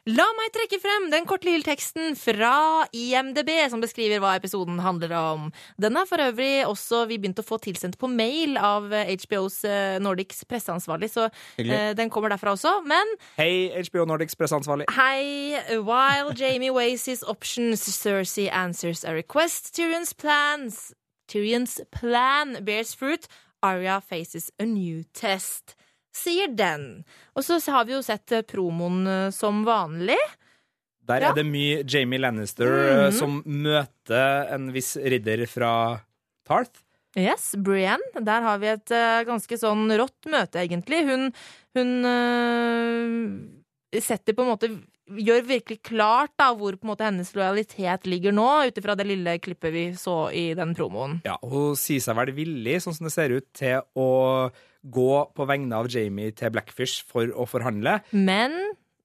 La meg trekke frem den korte lille teksten fra IMDb som beskriver hva episoden handler om. Den er for øvrig også vi begynte å få tilsendt på mail av HBOs eh, Nordics presseansvarlig, så eh, den kommer derfra også. Men Hei, HBO Nordics presseansvarlig. Hei, while Jamie weighs his options, Cersei answers a request. Tyrion's plans Tyrion's plan bears fruit. Arya faces a new test. Sier den. Og så har vi jo sett eh, promoen eh, som vanlig. Der Ja. er det mye Jamie Lannister eh, som møter en viss ridder fra Tarth. Yes, Brienne. Der har vi et uh, ganske sånn rått møte, egentlig. Hun, hun uh, setter på en måte Gjør virkelig klart da hvor på en måte hennes lojalitet ligger nå, ut ifra det lille klippet vi så i den promoen. Ja, Hun sier seg vel villig, sånn som det ser ut, til å gå på vegne av Jamie til Blackfish for å forhandle. Men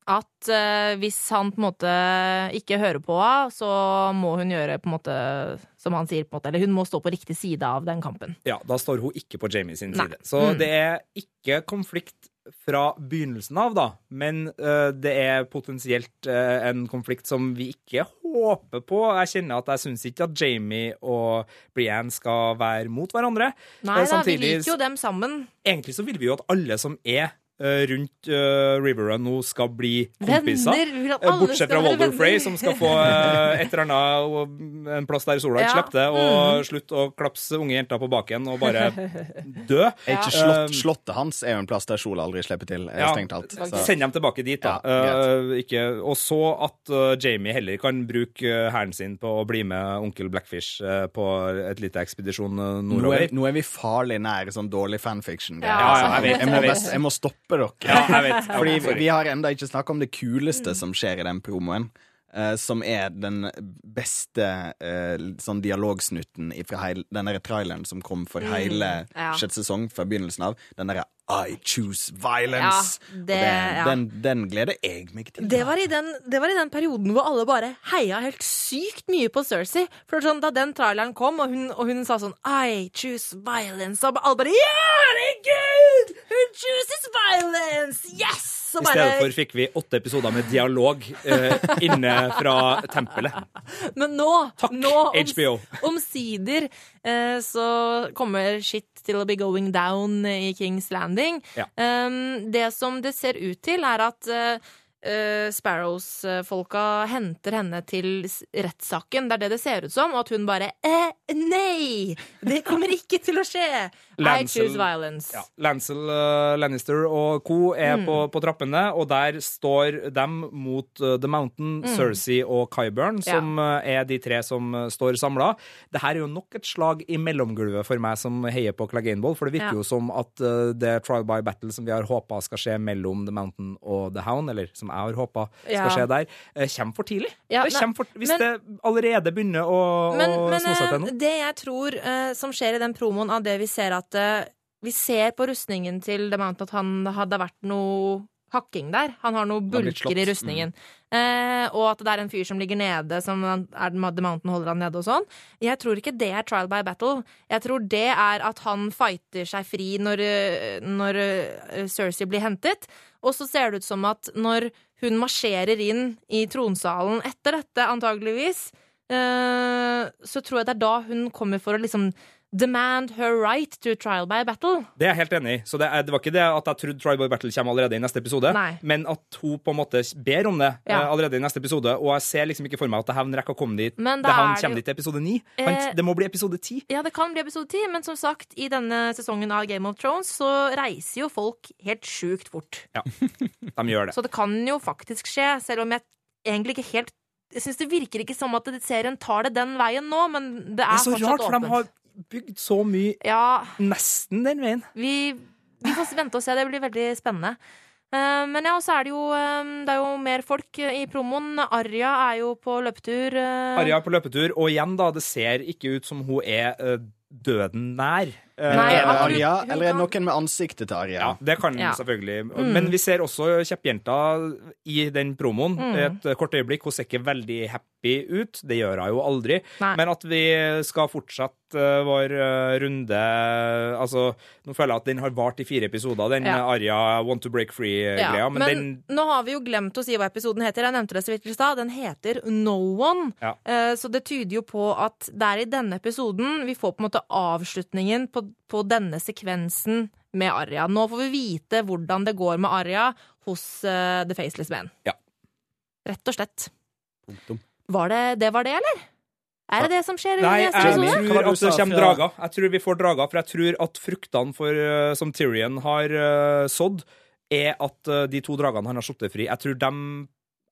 at uh, hvis han på en måte ikke hører på henne, så må hun gjøre på en måte som han sier, på en måte, eller hun må stå på riktig side av den kampen. Ja, Da står hun ikke på Jamie sin Nei. side. Så Mm. det er ikke konflikt fra begynnelsen av, da. Men uh, det er potensielt uh, en konflikt som vi ikke håper på. Jeg kjenner at jeg syns ikke at Jamie og Brienne skal være mot hverandre. Nei Eh, da, vi liker jo dem sammen. Egentlig så vil vi jo at alle som er eh, rundt eh, Riverrun nå skal bli kompiser. Venner! Eh, Bortsett fra Walder Frey, som skal få uh, et eller annet og en plass der sola ikke Ja. slipper det, og slutt å klapse unge jenter på baken og bare [laughs] dø. Ja. ikke slott, Slottet hans er jo en plass der sola aldri slipper til, Ja. strengt alt Så. Send dem tilbake dit, da. Ja, Eh, ikke, og så at uh, Jamie heller kan bruke hæren sin på å bli med onkel Blackfish på et lite ekspedisjon nordover. Nå er, nå er vi farlig nære sånn dårlig fanfiction. Ja, Ja, ja, jeg vet, jeg, må jeg vet. jeg må stoppe dere. Ja, jeg vet. [laughs] Fordi vi, vi har enda ikke snakka om det kuleste som skjer i den promoen. eh, som er den beste eh, sånn dialogsnutten fra heil, den der traileren som kom for hele ja. sjette sesong fra begynnelsen av. Den derre I choose violence. Ja, Og det- ja. den, den gleder jeg meg til. Det var, i den, det var i den perioden hvor alle bare heia helt sykt mye på Cersei. For det sånn, Da den traileren kom, og hun, og hun sa sånn I choose violence, og alle bare Ja, herregud! Hun chooses violence! Yes! Så I stedet for fikk vi åtte episoder med dialog eh, inne fra tempelet. Men nå, Takk, nå HBO. omsider eh, så kommer shit til å be going down i Kings Landing. Ja. Um, det som det ser ut til, er at uh, uh, Sparrows-folka henter henne til rettssaken. Det er det det ser ut som. Og at hun bare eh, Nei! Det kommer ikke til å skje! I Lancel- choose violence. Ja, Lancel uh, Lannister og co. er Mm. på, på trappene, og der står dem mot uh, The Mountain, Cersei og Kyburn, som Ja. eh, er de tre som eh, står samla. Dette er jo nok et slag i mellomgulvet for meg som heier på Clegane for det virker Ja. jo som at eh, det trial by battle som vi har håpa skal skje mellom The Mountain og The Hound, eller som jeg har håpa skal skje der, eh, kommer for tidlig. Det kommer for, hvis men- det allerede begynner å, Men, å men seg til noe. nå. det jeg tror eh, som skjer i den promoen av det vi ser at eh, Vi ser på rustningen til The Mountain at han hadde vært noe hakking der. Han har noen bulker i rustningen. rustningen. Eh, og at det er en fyr som ligger nede, som er The Mountain holder han nede og sånn. Jeg tror ikke det er trial by battle. Jeg tror det er at han fighter seg fri når, eh, når eh, Cersei blir hentet. Og så ser det ut som at når hun marsjerer inn i tronsalen etter dette, antageligvis, eh, så tror jeg det er da hun kommer for å liksom demand her right to trial by battle. Det er jeg helt enig i. Så det, er, det var ikke det at jeg trodde Trial by Battle kommer allerede i neste episode, Nei. men at hun på en måte ber om det Ja. uh, allerede i neste episode. Og jeg ser liksom ikke for meg at det havn rekker å komme dit. Men det havn er kommer dit til episode ni. Eh, det må bli episode ti. Ja, det kan bli episode 10, men som sagt, i denne sesongen av Game of Thrones så reiser jo folk helt sjukt fort. Ja, de gjør det. [laughs] Så det kan jo faktisk skje, selv om jeg egentlig ikke helt jeg synes Det virker ikke som at serien tar det den veien nå, men det Det er, er så rart, for de har bygd så mye Ja, nesten den veien. vi, vi får vente og se. Det blir veldig spennende. Eh, men ja, og så er det jo eh, Det er jo mer folk i promoen. Arja er jo på løpetur. eh. Arja er på løpetur, og igjen, da, det ser ikke ut som hun er døden nær. Eh, Nei, Er det Arja, hun eller er det noen med ansiktet til Arja? Ja, det kan Ja. selvfølgelig. Mm. Men vi ser også kjeppjenta i den promoen. Mm. Et kort øyeblikk. Hun ser ikke veldig happy ut. Det gjør hun jo aldri. Nei. Men at vi skal fortsette eh, vår eh, runde Altså, nå føler jeg at den har vart i fire episoder, den Ja. Arja Want to break free-greia. Ja, men, men den nå har vi jo glemt å si hva episoden heter. Jeg nevnte det så vidt i stad. Den heter No One. Ja. Eh, Så det tyder jo på at det er i denne episoden vi får på en måte avslutningen på, på denne sekvensen med Arya. Nå får vi vite hvordan det går med Arya hos uh, The Faceless Man. Ja. Rett og slett. Punktum. Var det det, var det eller? Er det det som skjer i Nei, neste jeg tror at det kommer drager. Jeg tror vi får drager, for jeg tror at fruktene for, eh, som Tyrion har eh, sådd, er at de to dragene han har slått fri, jeg tror dem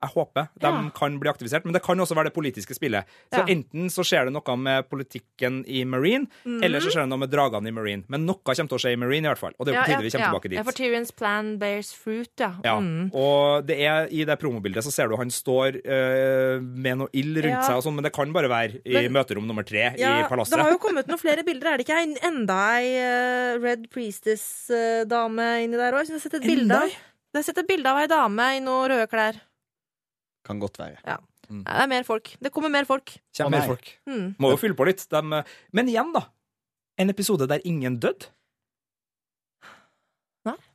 jeg håper de Ja. kan bli aktivisert, men det kan også være det politiske spillet. Så Ja. Enten så skjer det noe med politikken i Marine, Mhm. eller så skjer det noe med dragene i Marine. Men noe kommer til å skje i Marine, i hvert fall. Og det er på tide vi kommer tilbake Ja, dit. for Tyrions plan bears fruit, ja. Ja, Mm. og det er i det promobildet så ser du han står øh, med noe ild rundt Ja. seg og sånn, men det kan bare være i Men- møterom nummer tre Ja, i palasset. Det har jo kommet noen flere bilder, er det ikke? En- Enda ei uh, Red Priestess-dame inni der òg. Jeg har sett et bilde av ei dame i noen røde klær. Kan godt være. Mm. Nei, det er mer folk. Det kommer mer folk. Kommer mer folk. Mm. Må jo fylle på litt. dem, eh, men igjen, da. En episode der ingen døde.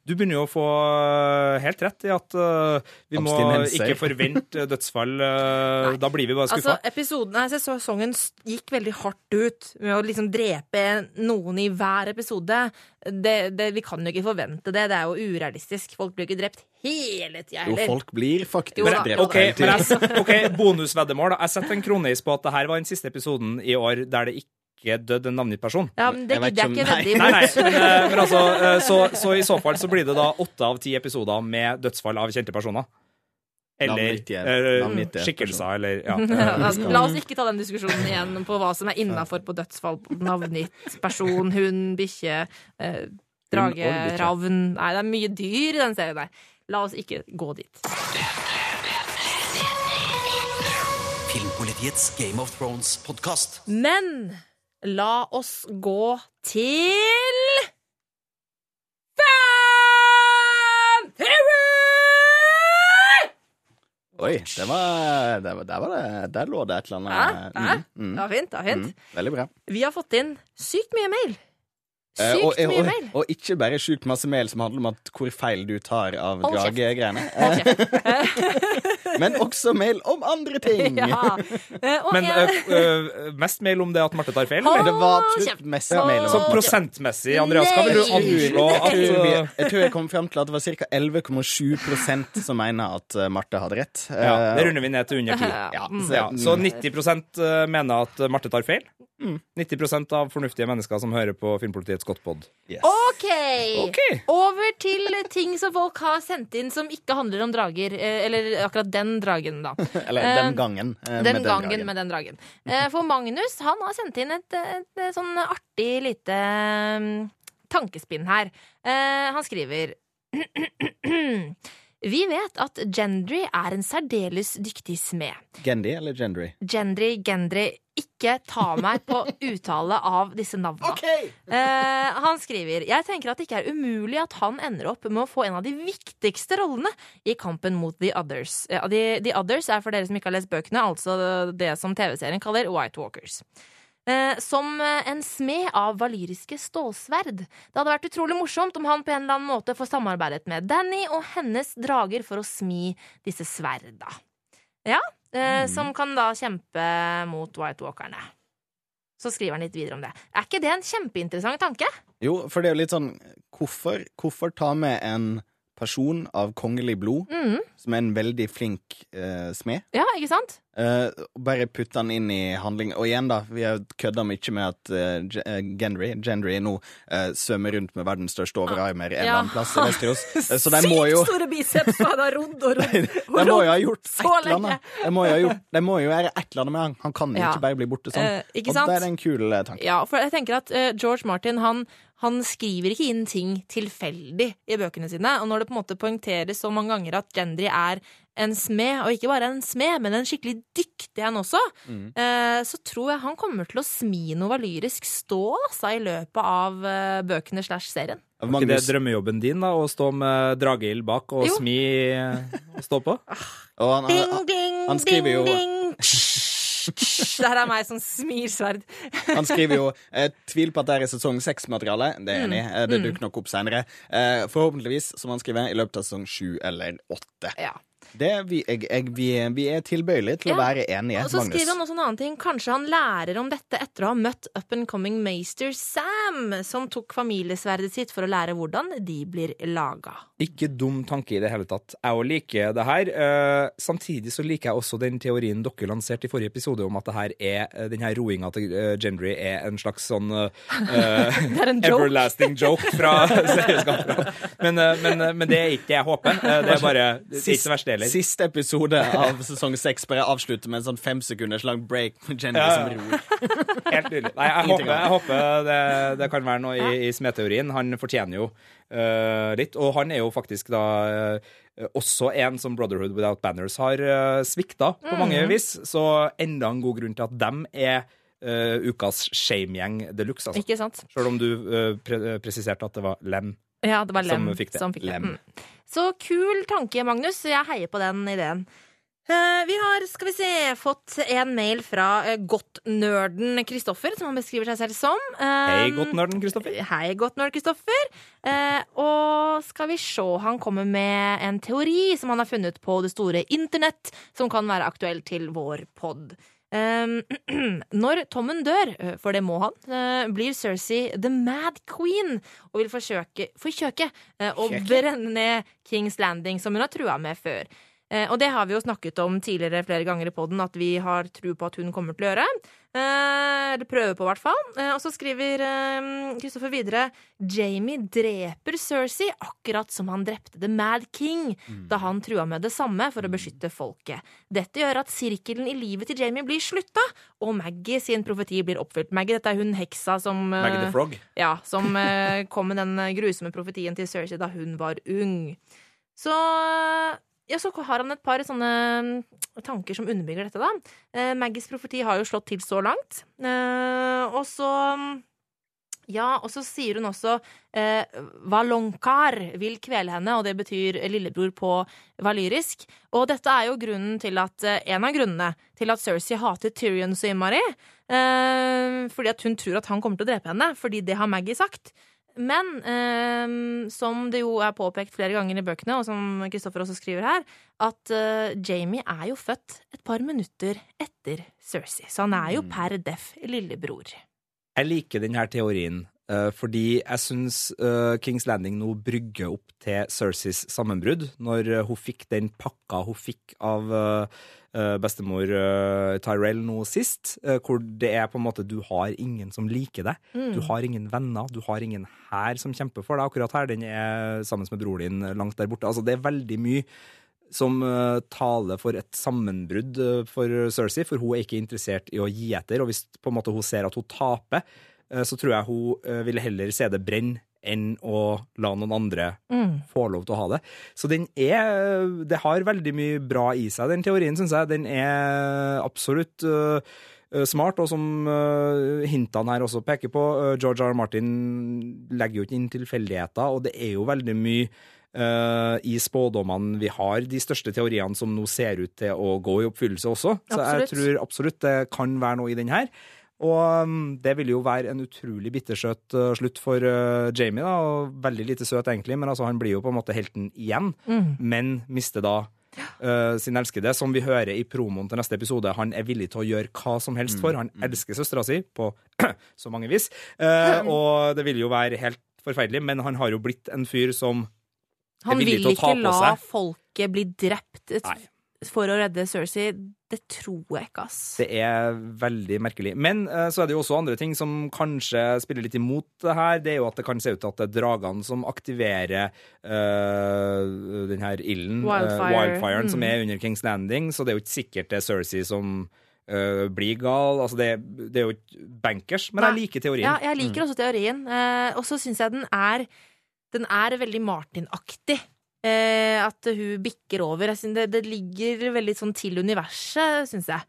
Du begynner jo å få eh, helt rett i at uh, vi må ikke forvente [laughs] dødsfall. Uh, da blir vi bare Altså, episoden, nei, sesongen gikk veldig hardt ut med å liksom drepe noen i hver episode. Det, det, vi kan jo ikke forvente det. Det er jo urealistisk. Folk blir ikke drept hele tida Jo, folk blir faktisk Jo drept OK, jeg, ok, bonusveddemål. Jeg setter en kroneis på at det her var den siste episoden i år der det ikke død en navngitt person. Ja, men det er gidder jeg ikke ikke veldig Nei, nei, men, eh, men altså, eh, så, så i så fall så blir det da åtte av ti episoder med dødsfall av kjente personer. Eller eh, skikkelser, eller ja. [laughs] Ja, La oss ikke ta den diskusjonen igjen på hva som er innafor på dødsfall. Navngitt person, hund, bikkje, eh, drage, ravn Nei, det er mye dyr i den serien der. La oss ikke gå dit. Filmpolitiets Game of Thrones-podkast. Men la oss gå til Fan Theory! Oi, det var, det var, der, var det, der lå det et eller annet. annet. ja. Mm, mm, Det var fint. det var fint. mm, veldig bra. Vi har fått inn sykt mye mail. Eh, Sykt og, mye og, mail. og ikke bare sjukt masse mail som handler om at hvor feil du tar av dragegreiene, kjeft. [laughs] [laughs] men også mail om andre ting. [laughs] Ja. Eh, og Men jeg- eh, mest mail om det at Marte tar feil? Oh. Det var absolutt mest oh, mail om Så prosentmessig, Andreas, skal vel du anslå at tror, jeg tror jeg kom frem til at det var ca. 11,7% som mener at Marte hadde rett. ja, Det runder vi ned til under 10. ja, Mm. så, Ja, så 90% mener at Marte tar feil. 90% av fornuftige mennesker som hører på Filmpolitiets Godtpod. yes. OK! Ok. Over til ting som folk har sendt inn som ikke handler om drager. Eller akkurat den dragen, da. [laughs] Eller Eh, den gangen. eh, Den med gangen dragen. med den dragen. Eh, For Magnus han har sendt inn et, et, et sånn artig lite mm, tankespinn her. Eh, Han skriver [clears throat] Vi vet at Gendry er en særdeles dyktig smed. Gendy eller Gendry? Gendry, Gendry, ikke ta meg på uttale av disse navnene. Eh, han skriver Jeg tenker at det ikke er umulig at han ender opp med å få en av de viktigste rollene i kampen mot The Others. Eh, the, the Others er for dere som ikke har lest bøkene, altså det som TV-serien kaller White Walkers. Eh, som eh, en smed av valyriske stålsverd. Det hadde vært utrolig morsomt om han på en eller annen måte får samarbeidet med Danny og hennes drager for å smi disse sverda. Ja, eh, Som kan da kjempe mot White Walkerne. Så skriver han litt videre om det. Er ikke det en kjempeinteressant tanke? Jo, for det er jo litt sånn Hvorfor, hvorfor ta med en person av kongelig blod, mm. som er en veldig flink eh, smed, Ja, ikke sant? Og bare putte han inn i handling? Og igjen, da, vi har kødda mye med at uh, Gendry, Gendry nå uh, svømmer rundt med verdens største overarmer en eller Ja. plass i [laughs] Vesterås. Uh, Så de må jo store biceps, og han har rodd og rodd. [laughs] de må jo ha gjort et eller annet. De må jo ha gjort, de må jo gjøre et eller annet med han. Han kan jo Ja. ikke bare bli borte sånn. Uh, og det er en kul tanke. Ja, for jeg tenker at George Martin han, han skriver ikke inn ting tilfeldig i bøkene sine. Og når det på en måte poengteres så mange ganger at Gendry er en smed, og ikke bare en smed, men en skikkelig dyktig en også, Mm. eh, så tror jeg han kommer til å smi noe valyrisk stål altså, i løpet av eh, bøkene slash serien. Er ikke det Magnus, drømmejobben din, da? Å stå med drageild bak og Jo. smi eh, og stå på? [laughs] og han, Ding, ding, han skriver ding, jo- ding. Det her er meg som smir sverd. [laughs] Han skriver jo eh, 'Tvil på at det er sesong seks-materiale'. Det er Mm. enig. Eh, Det dukker nok opp senere. Eh, forhåpentligvis, som han skriver, i løpet av sesong sju eller åtte. Ja. Det, vi, jeg, jeg, vi, vi er tilbøyelige til å være enige, Og så Magnus. skriver han også en annen ting. Kanskje han lærer om dette etter å ha møtt up and coming master Sam, som tok familiesverdet sitt for å lære hvordan de blir laga. Ikke dum tanke i det hele tatt. Jeg òg liker det her. Eh, samtidig så liker jeg også den teorien dere lanserte i forrige episode om at det her er, eh, den her roinga til eh, Gendry er en slags sånn uh, [laughs] Det er en joke. everlasting joke fra [laughs] serieskaperne. Men, men, men det er ikke det jeg håper. Det er bare det er ikke det verste heller. Siste episode av sesong seks bare avslutter med en sånn fem sekunders lang break med Jenny Ja, ja. som ror. Helt nydelig. Nei, jeg håper, jeg håper det, det kan være noe i, i smeteorien. Han fortjener jo uh, litt. Og han er jo faktisk da uh, også en som Brotherhood Without Banners har uh, svikta på mange vis. Så enda en god grunn til at dem er uh, ukas shamegjeng de luxe. Altså. Ikke sant? Selv om du uh, pre presiserte at det var Lem. Ja, det var Lem Som fikk det. som fikk det. Lem. Mm. Så kul tanke, Magnus. Jeg heier på den ideen. Eh, vi har, skal vi se, fått en mail fra uh, Godtnerden Kristoffer, som han beskriver seg selv som. Hei, Hei, godtnerden Kristoffer. Hei, Godtnerd Kristoffer. Eh, og skal vi se, han kommer med en teori som han har funnet på det store internett, som kan være aktuell til vår pod. [clears throat] Når Tommen dør, for det må han, blir Cersei the mad queen og vil forsøke, forsøke å brenne ned Kings Landing, som hun har trua med før. Eh, og det har vi jo snakket om tidligere flere ganger i poden, at vi har tro på at hun kommer til å gjøre. Eh, eller prøver på, i hvert fall. Eh, og så skriver Kristoffer videre Jamie dreper Cersei akkurat som han drepte The Mad King da han trua med det samme for å beskytte folket. Dette gjør at sirkelen i livet til Jamie blir slutta, og Maggie sin profeti blir oppfylt. Maggie, dette er hun heksa som Maggie the Frog. ja, som kom med den grusomme profetien til Cersei da hun var ung. Så ja, så har han et par sånne mm, tanker som underbygger dette, da. Eh, Maggies profeti har jo slått til så langt. Eh, og så mm, Ja, og så sier hun også eh, Valonkar vil kvele henne, og det betyr lillebror på valyrisk. Og dette er jo grunnen til at eh, en av grunnene til at Cersei hater Tyrion så innmari. Eh, fordi at hun tror at han kommer til å drepe henne, fordi det har Maggie sagt. Men eh, som det jo er påpekt flere ganger i bøkene, og som Kristoffer også skriver her, at eh, Jamie er jo født et par minutter etter Cersei. Så han er jo per def lillebror. Jeg liker denne teorien, fordi jeg syns eh, Kings Landing nå brygger opp til Cerseys sammenbrudd, når eh, hun fikk den pakka hun fikk av eh, eh, bestemor eh, Tyrell nå sist, eh, hvor det er på en måte du har ingen som liker deg. Du har ingen venner, du har ingen hær som kjemper for deg. Akkurat her, den er sammen med broren din langt der borte. Altså, det er veldig mye som eh, taler for et sammenbrudd eh, for Cersei, for hun er ikke interessert i å gi etter. Og hvis på en måte hun ser at hun taper, eh, så tror jeg hun eh, ville heller se det brenne enn å la noen andre få lov til å ha det. Så den er Det har veldig mye bra i seg, den teorien, syns jeg. Den er absolutt smart, og som hintene her også peker på, George R. R. Martin legger jo ikke inn tilfeldigheter, og det er jo veldig mye i spådommene vi har, de største teoriene som nå ser ut til å gå i oppfyllelse også. Så jeg tror absolutt det kan være noe i den her. Og um, det ville jo være en utrolig bittersøt uh, slutt for uh, Jamie, da, og veldig lite søt egentlig, men altså, han blir jo på en måte helten igjen, men mister da uh, sin elskede, som vi hører i promoen til neste episode. Han er villig til å gjøre hva som helst for. Han elsker søstera si på [clears throat] så mange vis, Uh, og det vil jo være helt forferdelig, men han har jo blitt en fyr som Han villig vil til å ta ikke la folket bli drept. Nei. For å redde Cersei. Det tror jeg ikke, ass. Det er veldig merkelig. Men eh, så er det jo også andre ting som kanskje spiller litt imot det her. Det er jo at det kan se ut til at det er dragene som aktiverer uh, den her ilden, eh, Wildfire. wildfiren, som Mm. er under Kings Landing. Så det er jo ikke sikkert det er Cersei som eh, blir gal. Altså det, det er jo ikke bankers, men jeg liker teorien. Ja, jeg liker også teorien. Eh, og så syns jeg den er Den er veldig Martin-aktig. Eh, at hun bikker over. Det, det ligger veldig sånn til universet, syns jeg.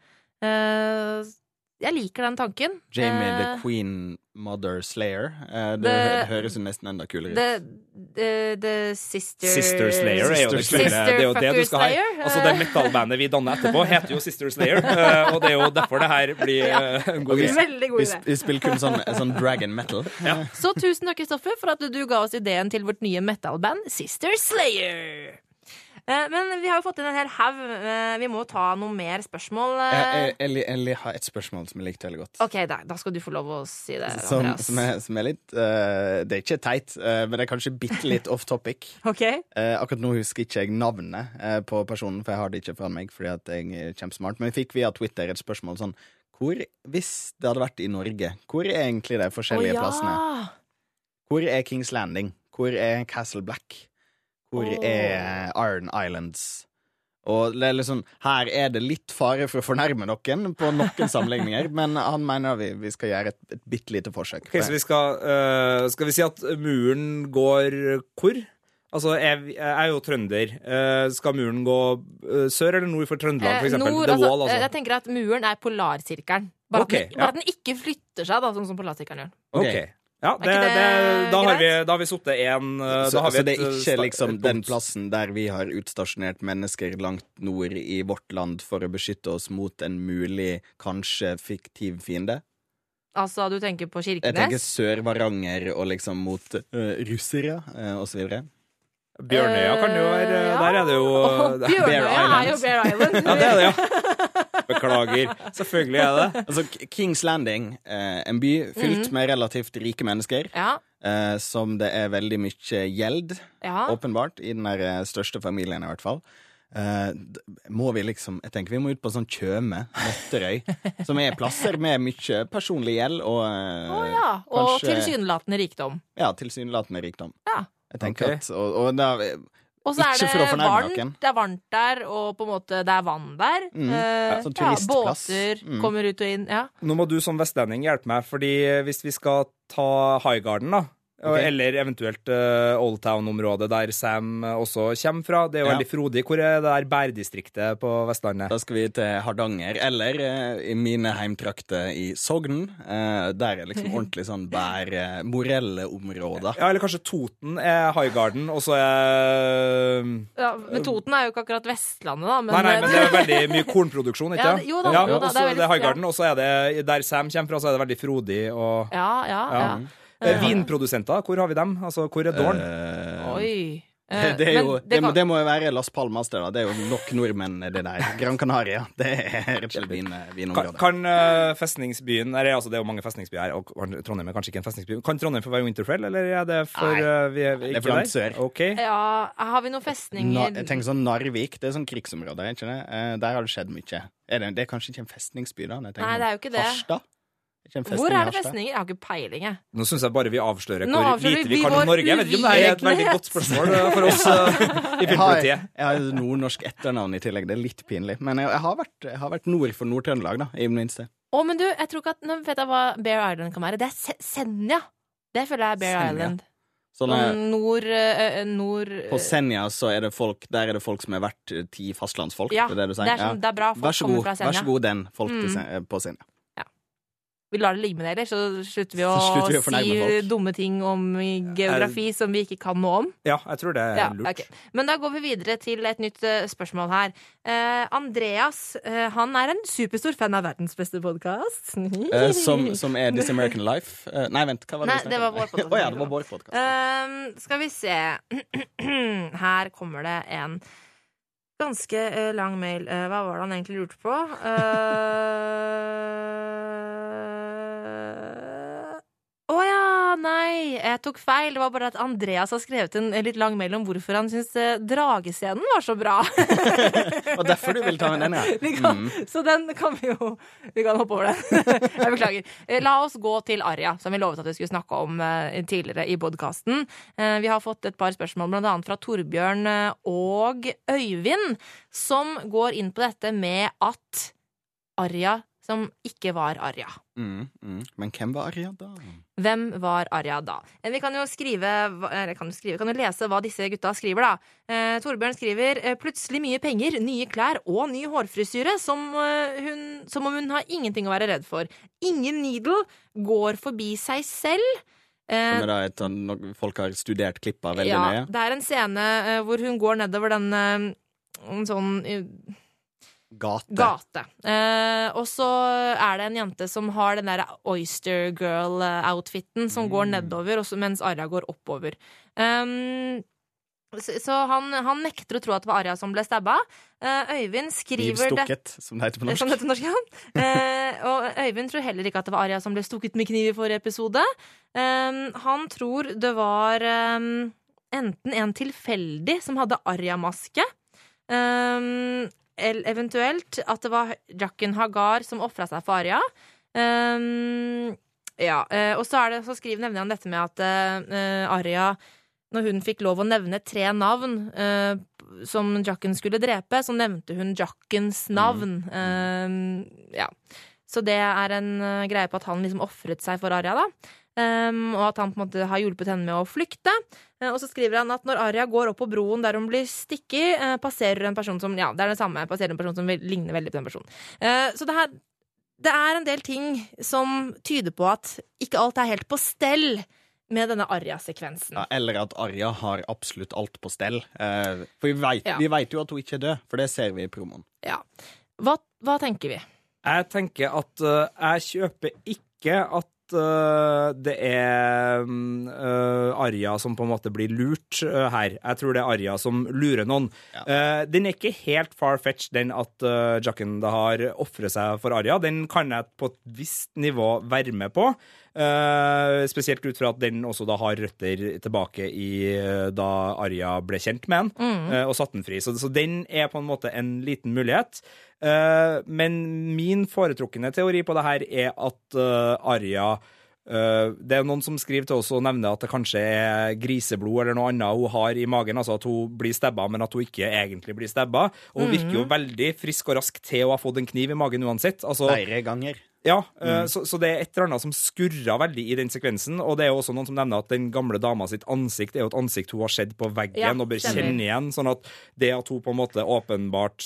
Eh, jeg liker den tanken. Jamie the Eh, Queen Mother Slayer. Uh, det, Det- høres jo nesten enda kulere ut. The, the, the sister Sister Slayer er jo det Sister kule. Det er jo det du skal ha. Altså Det metal-bandet vi danner etterpå, heter jo Sister Slayer, uh, og det er jo derfor det her blir eh, en god greie. Veldig god Vi, idé. vi spiller kun sånn, sånn dragon metal. Så tusen takk, Kristoffer, for at du ga oss ideen til vårt nye metal-band Sister Slayer. Eh, Men vi har jo fått inn en hel haug. Eh, Vi må ta noen mer spørsmål. Jeg, eh. jeg har et spørsmål som jeg likte veldig godt. OK, da, da skal du få lov å si det, Som, som, er, som er litt uh, Det er ikke teit, uh, men det er kanskje bitte litt off topic. [laughs] OK? uh, akkurat nå husker ikke jeg navnet på personen, for jeg har det ikke foran meg. fordi at jeg er kjempesmart Men vi fikk via Twitter et spørsmål sånn hvor, Hvis det hadde vært i Norge, hvor er egentlig de forskjellige oh, ja. plassene? Hvor er Kings Landing? Hvor er Castle Black? Hvor oh. er Iron Islands? Og det er liksom, Her er det litt fare for å fornærme noen på noen sammenligninger, [laughs] men han mener vi, vi skal gjøre et, et bitte lite forsøk. Okay, så vi skal, uh, skal vi si at muren går hvor? Altså, jeg, jeg er jo trønder. Eh, skal muren gå eh, sør eller nord for Trøndelag, for Eh, nord, The altså, Wall, altså. Jeg tenker at muren er polarsirkelen. Bare, okay, at, den, ja. at den ikke flytter seg, da, sånn som polarsirkelen gjør. Ok. Ja, det, det da, har vi, da har vi sittet én Så, Da har vi så det er eh, ikke liksom den plassen der vi har utstasjonert mennesker langt nord i vårt land for å beskytte oss mot en mulig, kanskje fiktiv fiende? Altså, du tenker på Kirkenes? Jeg tenker Sør-Varanger og liksom mot uh, russere uh, og så videre. Bjørnøya kan jo være Eh, ja. Der er det jo uh, [laughs] oh, Bjørnøya er jo Bear Island. Ja, det er det, ja. [laughs] Beklager. Selvfølgelig er det. Altså, Kings Landing, eh, en by fylt med relativt rike mennesker, Ja, eh, som det er veldig mye gjeld, ja. åpenbart, i den der eh, største familien i hvert fall. Eh, d- må vi liksom Jeg tenker vi må ut på sånn Tjøme, Nøtterøy, [laughs] som er plasser med mye personlig gjeld og eh, Å ja. Og kanskje- tilsynelatende rikdom. Ja, tilsynelatende rikdom. Ja. Jeg tenker Ok. at Og, og da Og så er det varmt, det er varmt der, og på en måte det er vann der. Mm. Eh, Ja, sånn turistplass. båter Mm. kommer ut og inn. Ja. Nå må du som vestlending hjelpe meg, fordi hvis vi skal ta Highgarden, da, og- Ok. eller eventuelt uh, Oldtown-området der Sam også kommer fra, det er jo Ja. veldig frodig. Hvor er det der bærdistriktet på Vestlandet? Da skal vi til Hardanger, eller uh, i mine heimtrakter i Sogn. Uh, der er liksom [laughs] ordentlig sånn bær... Eh, morelle områder. Ja, eller kanskje Toten er Highgarden, og så er Ja, men Toten er jo ikke akkurat Vestlandet, da. Men, Nei, nei, men det er [laughs] veldig mye kornproduksjon, ikke Ja, jo da, ja, jo da, Også det er veldig- er Highgarden, og så er det der Sam kommer fra, så er det veldig frodig og Ja, ja, ja. Eh, Vinprodusenter, hvor har vi dem? Altså, hvor er Dorn? Eh, Oi. Eh, det, er jo, det, kan- det må jo være Las Palmas, det da. Det er jo nok nordmenn, det der. Gran Canaria. [laughs] Det er rett og slett vin, Kan, vinområdet. kan eh, festningsbyen er, altså Det er jo mange festningsbyer her, og Trondheim er kanskje ikke en festningsby. Kan Trondheim få være Winterfell, eller er det for Nei, eh, vi er, vi det er for langt der? sør. Okay. Ja, har vi noen Na, festninger jeg tenker sånn Narvik, det er sånn krigsområde, ikke det? Eh, der har det skjedd mye. Er det, det er kanskje ikke en festningsby, da? Nei, det er jo ikke det. Harstad? Hvor er det festninger? Jeg har ikke peiling, jeg. Nå syns jeg bare vi avslører Nå hvor avslører lite vi vi kan om Norge. Jeg vet ikke om det er et veldig godt spørsmål eh, for oss eh, i [laughs] har, filmpolitiet. jeg har et nordnorsk etternavn i tillegg. Det er litt pinlig. Men jeg, jeg, har, vært, jeg har vært nord for Nord-Trøndelag, da, i det minste. Å, men du, jeg tror ikke at Nå vet jeg hva Bear Island kan være. Det er Senja. Det føler jeg er Bear Senja. Island. Sånne, eh, nord, øh. nord på Senja så er det folk Der er det folk som har vært ti fastlandsfolk. Ja, det er det du sier? det er, sånn, det er bra folk Vær så kommer god, Senja. vær så god den, folk Mm. På Senja. Vi lar det ligge med det, eller? så slutter vi å, slutter vi å si dumme ting om geografi som vi ikke kan noe om. Ja, jeg tror det er Ja, lurt. Okay. Men da går vi videre til et nytt eh, spørsmål her. Uh, Andreas uh, han er en superstor fan av verdens beste podkast. uh, som, som er This American Life. Nei, vent, hva var det Nei, vi [laughs] det var vår podcast. oh, ja, det var vår podkast. Ehm, skal vi se [clears throat] Her kommer det en ganske lang mail. Hva var det han egentlig lurte på? Eh, Å ja, nei, jeg tok feil. Det var bare at Andreas har skrevet en litt lang mail om hvorfor han syns eh, dragescenen var så bra. [laughs] Og derfor du vil ta med den, ja. [laughs] Vi kan, Mm. Så den kan vi jo Vi kan hoppe over den. [laughs] Jeg beklager. Eh, La oss gå til Arja, som vi lovet at vi skulle snakke om eh, tidligere i podkasten. Vi har fått et par spørsmål, blant annet fra Torbjørn og Øyvind, som går inn på dette med at Arja som ikke var Arja. Mm, mm. Men hvem var Arja da? Hvem var Arja da? Eh, Vi kan jo skrive, eller kan jo skrive, kan jo lese hva disse gutta skriver, da. Eh, Torbjørn skriver eh, plutselig mye penger, nye klær og ny hårfrisyre, som, eh, hun, som om hun har ingenting å være redd for. Ingen needle går forbi seg selv. Eh, Som er da et, sånn, folk har studert klippa veldig ja, nøye? det er en scene eh, hvor hun går nedover den eh, en sånn eh, Gate. gate. Eh, og så er det en jente som har den der Oyster Girl-outfiten, som går nedover, mens Arja går oppover. Um, så han, han nekter å tro at det var Arja som ble stabba. Eh, Øyvind skriver det Knivstukket, [laughs] som det heter på norsk. det heter på norsk, ja. uh, og Øyvind tror heller ikke at det var Arja som ble stukket med kniv i forrige episode. Um, han tror det var um, enten en tilfeldig som hadde Arja-maske, um, eventuelt at det var Jacken Hagar som ofra seg for Aria. Um, ja, eh, og så, er det, så skriver, nevner han dette med at uh, Aria, når hun fikk lov å nevne tre navn uh, som Jacken skulle drepe, så nevnte hun Jackens navn. Eh, ja. Så det er en eh, greie på at han liksom ofret seg for Aria, da. Um, og at han på en måte har hjulpet henne med å flykte. Uh, og så skriver han at når Aria går opp på broen der hun blir stikket, uh, passerer en person som Ja, det er det samme. Passerer en person som vil- ligner veldig på den personen. Uh, så det her det er en del ting som tyder på at ikke alt er helt på stell med denne Arja-sekvensen. Ja, eller at Arja har absolutt alt på stell. Eh, for vi vet, Ja. jo at hun ikke er død, for det ser vi i promoen. Ja. Hva, hva tenker vi? Jeg tenker at eh, jeg kjøper ikke at eh, det er eh, Arja som på en måte blir lurt uh, her. Jeg tror det er Arja som lurer noen. Eh, den er ikke helt far-fetched, den at uh, Jacken da har ofret seg for Arja. Den kan jeg på et visst nivå være med på. Eh, spesielt ut fra at den også da har røtter tilbake i eh, da Arja ble kjent med den, eh, og satte den fri. Så, så den er på en måte en liten mulighet. Eh, men min foretrukne teori på det her er at Arja eh, det er noen som skriver til oss og nevner at det kanskje er griseblod eller noe annet hun har i magen. Altså at hun blir stabba, men at hun ikke egentlig blir stabba. Og hun virker jo veldig frisk og rask til å ha fått en kniv i magen uansett. Altså, Flere ganger. Ja, mm. så, så det er et eller annet som skurrer veldig i den sekvensen. Og det er jo også noen som nevner at den gamle dama sitt ansikt er jo et ansikt hun har sett på veggen Ja, og bør kjenne igjen. Sånn at det at hun på en måte åpenbart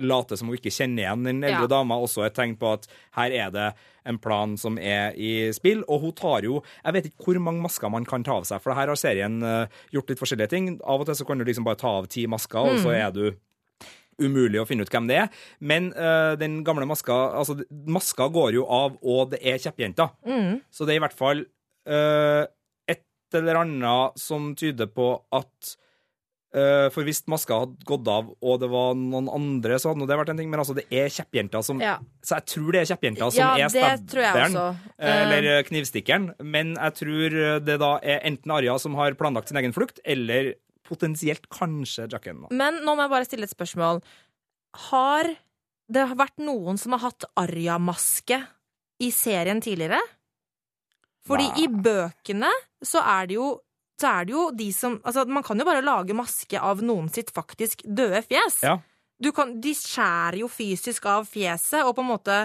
later som hun ikke kjenner igjen den eldre Ja. dama, også er et tegn på at her er det en plan som er i spill. Og hun tar jo Jeg vet ikke hvor mange masker man kan ta av seg, for her har serien eh, gjort litt forskjellige ting. Av og til så kan du liksom bare ta av ti masker, og Mm. så er du umulig å finne ut hvem det er. Men uh, den gamle maska Altså, maska går jo av, og det er kjeppjenta. Mm. Så det er i hvert fall uh, et eller annet som tyder på at Uh, For hvis maska hadde gått av, og det var noen andre, så hadde det vært en ting. Men altså, det er kjeppjenta som Ja. Så jeg tror det er kjeppjenta som Ja, er stabberen. Eller knivstikkeren. Men jeg tror det da er enten Arja som har planlagt sin egen flukt, eller potensielt kanskje Jack da. Men nå må jeg bare stille et spørsmål. Har det vært noen som har hatt Arja-maske i serien tidligere? Fordi Nei. i bøkene så er det jo så er det jo de som Altså, man kan jo bare lage maske av noen sitt faktisk døde fjes. Ja. Du kan, de skjærer jo fysisk av fjeset, og på en måte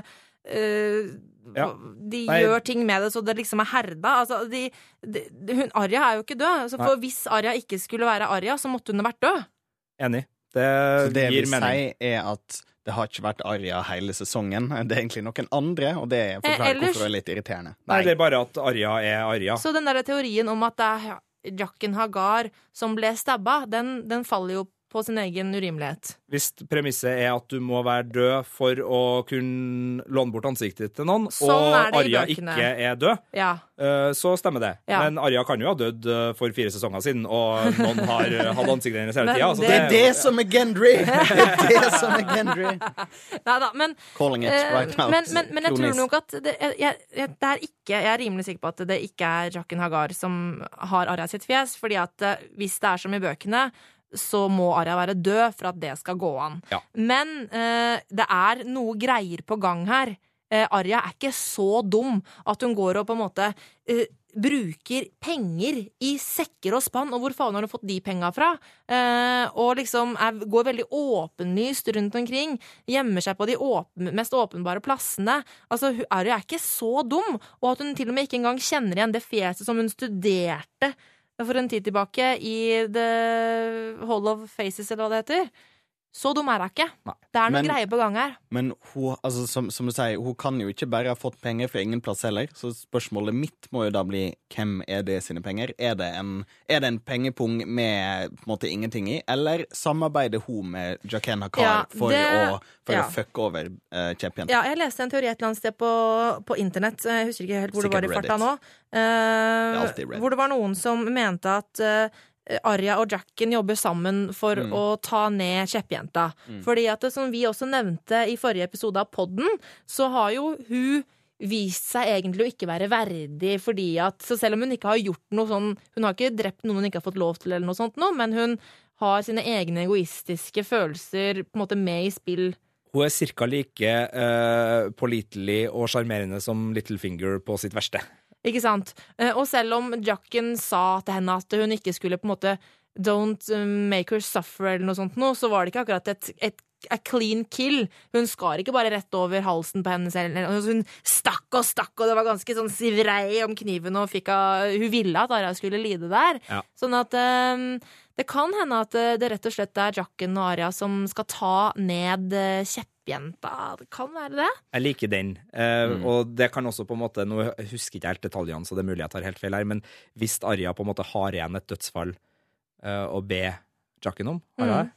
Ja. De Nei. gjør ting med det så det liksom er herda. Altså, de, de, hun, Arja er jo ikke død. Så for hvis Arja ikke skulle være Arja, så måtte hun ha vært død. Enig. Det, Så det gir vil mening. si er at det har ikke vært Arja hele sesongen. Det er egentlig noen andre, og det forklarer ellers- hvorfor det er litt irriterende. Nei, det er bare at Arja er Arja. Så den der teorien om at det er Jacken Hagar som ble stabba, den, den faller jo på sin egen urimelighet. Hvis premisset er at du må være død for å kunne låne bort ansiktet til noen, Sånn og Arja ikke er død, Ja. eh, så stemmer det. Ja. Men Arja kan jo ha dødd eh, for fire sesonger siden, og noen har eh, hatt ansiktet hennes hele tida. Det, Det er det, som er Gendry! [laughs] Det er det som er Gendry. [laughs] Nei da, men, Calling it right now. men, men, men jeg tror nok at det, jeg, jeg, det er ikke Jeg er rimelig sikker på at det ikke er Jacken Hagar som har Arja sitt fjes, fordi at hvis det er som i bøkene, så må Arja være død for at det skal gå an. Ja. Men eh, det er noe greier på gang her. Eh, Arja er ikke så dum at hun går og på en måte eh, bruker penger i sekker og spann, og hvor faen har hun fått de penga fra? Eh, og liksom er, går veldig åpenlyst rundt omkring, gjemmer seg på de åpen, mest åpenbare plassene. Altså, Arja er ikke så dum, og at hun til og med ikke engang kjenner igjen det fjeset som hun studerte for en tid tilbake i The Hall of Faces, eller hva det heter. Så dum er hun ikke. Det er noe Men- greier på gang her. Men hun, altså, som, som du sier, hun kan jo ikke bare ha fått penger fra ingen plass heller. Så spørsmålet mitt må jo da bli hvem er det sine penger? Er det en, er det en pengepung med på en måte ingenting i, eller samarbeider hun med Jaqen Hakar Ja, for, det- å, for ja. å fucke over uh, champion? Ja, jeg leste en teori et eller annet sted på, på internett, jeg husker ikke helt hvor det var i farta nå, uh, det hvor det var noen som mente at eh, Arja og Jacken jobber sammen for Mm. å ta ned kjeppjenta. Fordi at, det, som vi også nevnte i forrige episode av podden, så har jo hun vist seg egentlig å ikke være verdig, fordi at Så selv om hun ikke har gjort noe sånn Hun har ikke drept noen hun ikke har fått lov til, eller noe sånt noe, men hun har sine egne egoistiske følelser på en måte med i spill. hun er ca. like uh, pålitelig og sjarmerende som Littlefinger på sitt verste. Ikke sant? Eh, Og selv om Jacken sa til henne at hun ikke skulle på en måte Don't eh, make her suffer eller noe sånt noe, så var det ikke akkurat et, et a clean kill. Hun skar ikke bare rett over halsen på henne selv. Hun stakk og stakk, og det var ganske sånn sivrei om kniven, og fikk av, hun ville at Arya skulle lide der. Ja. Sånn at um, det kan hende at eh, det rett og slett er Jacken og Arya som skal ta ned eh, kjeppjenta. Det kan være det. Jeg liker den. Eh, Og det kan også på en måte Nå husker jeg ikke helt detaljene, så det er mulig jeg tar helt feil her, men hvis Arja på en måte har igjen et dødsfall uh, å be Jacken om, har jeg det?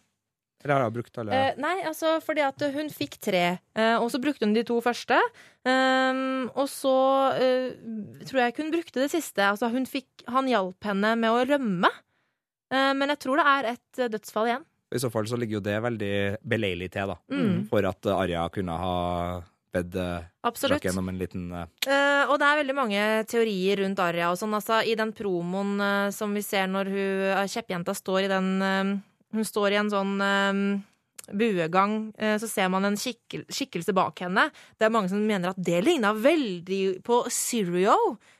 Eller har hun brukt alle Eh, nei, altså fordi at hun fikk tre, eh, og så brukte hun de to første. Ehm, og så eh, tror jeg ikke hun brukte det siste. Altså hun fikk, han hjalp henne med å rømme. Eh, men jeg tror det er et eh, dødsfall igjen. I så fall så ligger jo det veldig beleilig til, da. Mm. For at eh, Arja kunne ha bedt eh, Absolutt. Jacken om en liten uh... Eh, og det er veldig mange teorier rundt Arja og sånn. Altså, I den promoen uh, som vi ser når hun, eh, kjeppjenta står i den eh, Hun står i en sånn eh, buegang, eh, så ser man en skikkel, skikkelse bak henne. Det er mange som mener at det ligna veldig på Syrio.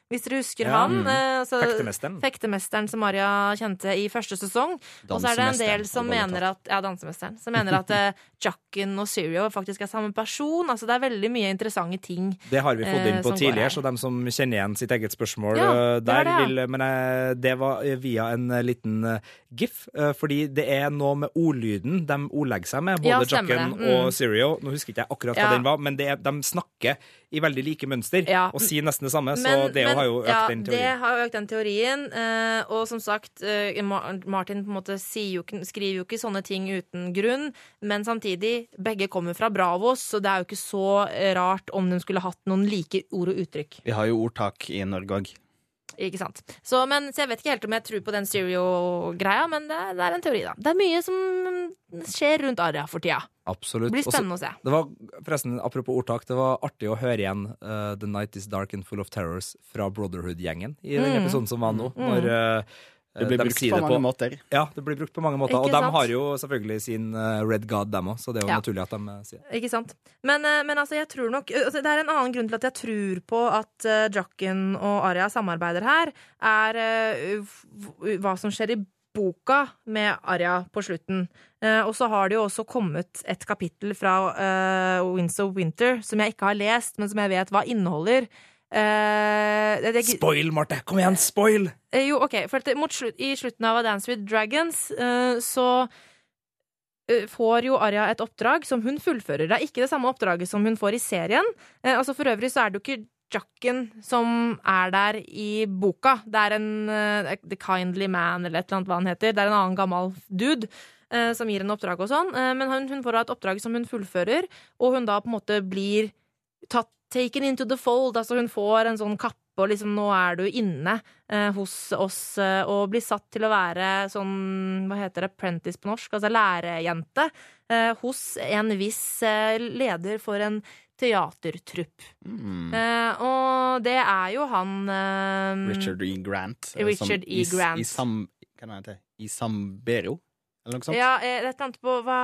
Hvis dere husker Ja. han. Mm. altså, Fektemesteren. Fektemesteren som Maria kjente i første sesong. Og så er det en del som mener at Ja, dansemesteren. Som mener at uh, Jacken og Serio faktisk er samme person. Altså det er veldig mye interessante ting. Det har vi fått inn eh, på uh, tidligere, så dem som kjenner igjen sitt eget spørsmål Ja, eh, det der det, ja. vil Men eh, det var eh, via en eh, liten eh, gif, eh, fordi det er noe med ordlyden de ordlegger seg med, både Ja, Jacken. Mm. og Serio, Nå husker ikke jeg akkurat hva den var, men er, de snakker i veldig like mønster Ja. og sier nesten det samme, så Men- det men- har jo økt ja, den Det har økt den teorien. eh, og som sagt, eh, Martin på en måte sier jo, skriver jo ikke sånne ting uten grunn. Men samtidig, begge kommer fra Bravos, så det er jo ikke så rart om de skulle hatt noen like ord og uttrykk. Vi har jo ordtak i Norge òg. Ikke sant? Så, men, så jeg vet ikke helt om jeg tror på den stereo-greia, men det, det er en teori, da. Det er mye som skjer rundt Aria for tida. Absolutt. Det blir spennende Også, å se. Det var forresten, Apropos ordtak, det var artig å høre igjen uh, The Night Is Dark and Full of Terrors fra Brotherhood-gjengen i den Mm. episoden som var nå. Når eh, Det blir de brukt på mange mange måter. Ja, det blir brukt på mange måter. Ikke og de har jo selvfølgelig sin eh, Red God, dem òg, så det er jo Ja. naturlig at de eh, sier det. Ikke sant? Men, eh, men altså, jeg tror nok altså, Det er en annen grunn til at jeg tror på at uh, Jacken og Arya samarbeider her, er uh, hva som skjer i boka med Arya på slutten. Eh, og så har det jo også kommet et kapittel fra uh, Winds of Winter som jeg ikke har lest, men som jeg vet hva inneholder. Eh, det, det, Spoil, Marte! Kom igjen, spoil! Uh, Jo, ok, for at mot slutt, I slutten av A Dance with Dragons uh, så får jo Arya et oppdrag som hun fullfører. Det er ikke det samme oppdraget som hun får i serien. Altså For øvrig så er det jo ikke Jacken som er der i boka. Det er en The Kindly Man eller et eller annet hva han heter. Det er en annen gammel dude. som gir henne oppdrag og sånn. Men hun, hun får da et oppdrag som hun fullfører, og hun da på en måte blir tatt taken into the fold. Altså hun får en sånn kappe, og liksom nå er du inne eh, hos oss, eh, og blir satt til å være sånn, hva heter det, apprentice på norsk, altså lærejente, eh, hos en viss eh, leder for en teatertrupp. Mm. Eh, og det er jo han eh, Richard E. Grant. Richard som E. I, Grant. sam, hva heter det I heter? Isambero? Eller noe sånt? Ja, eh, et eller annet på hva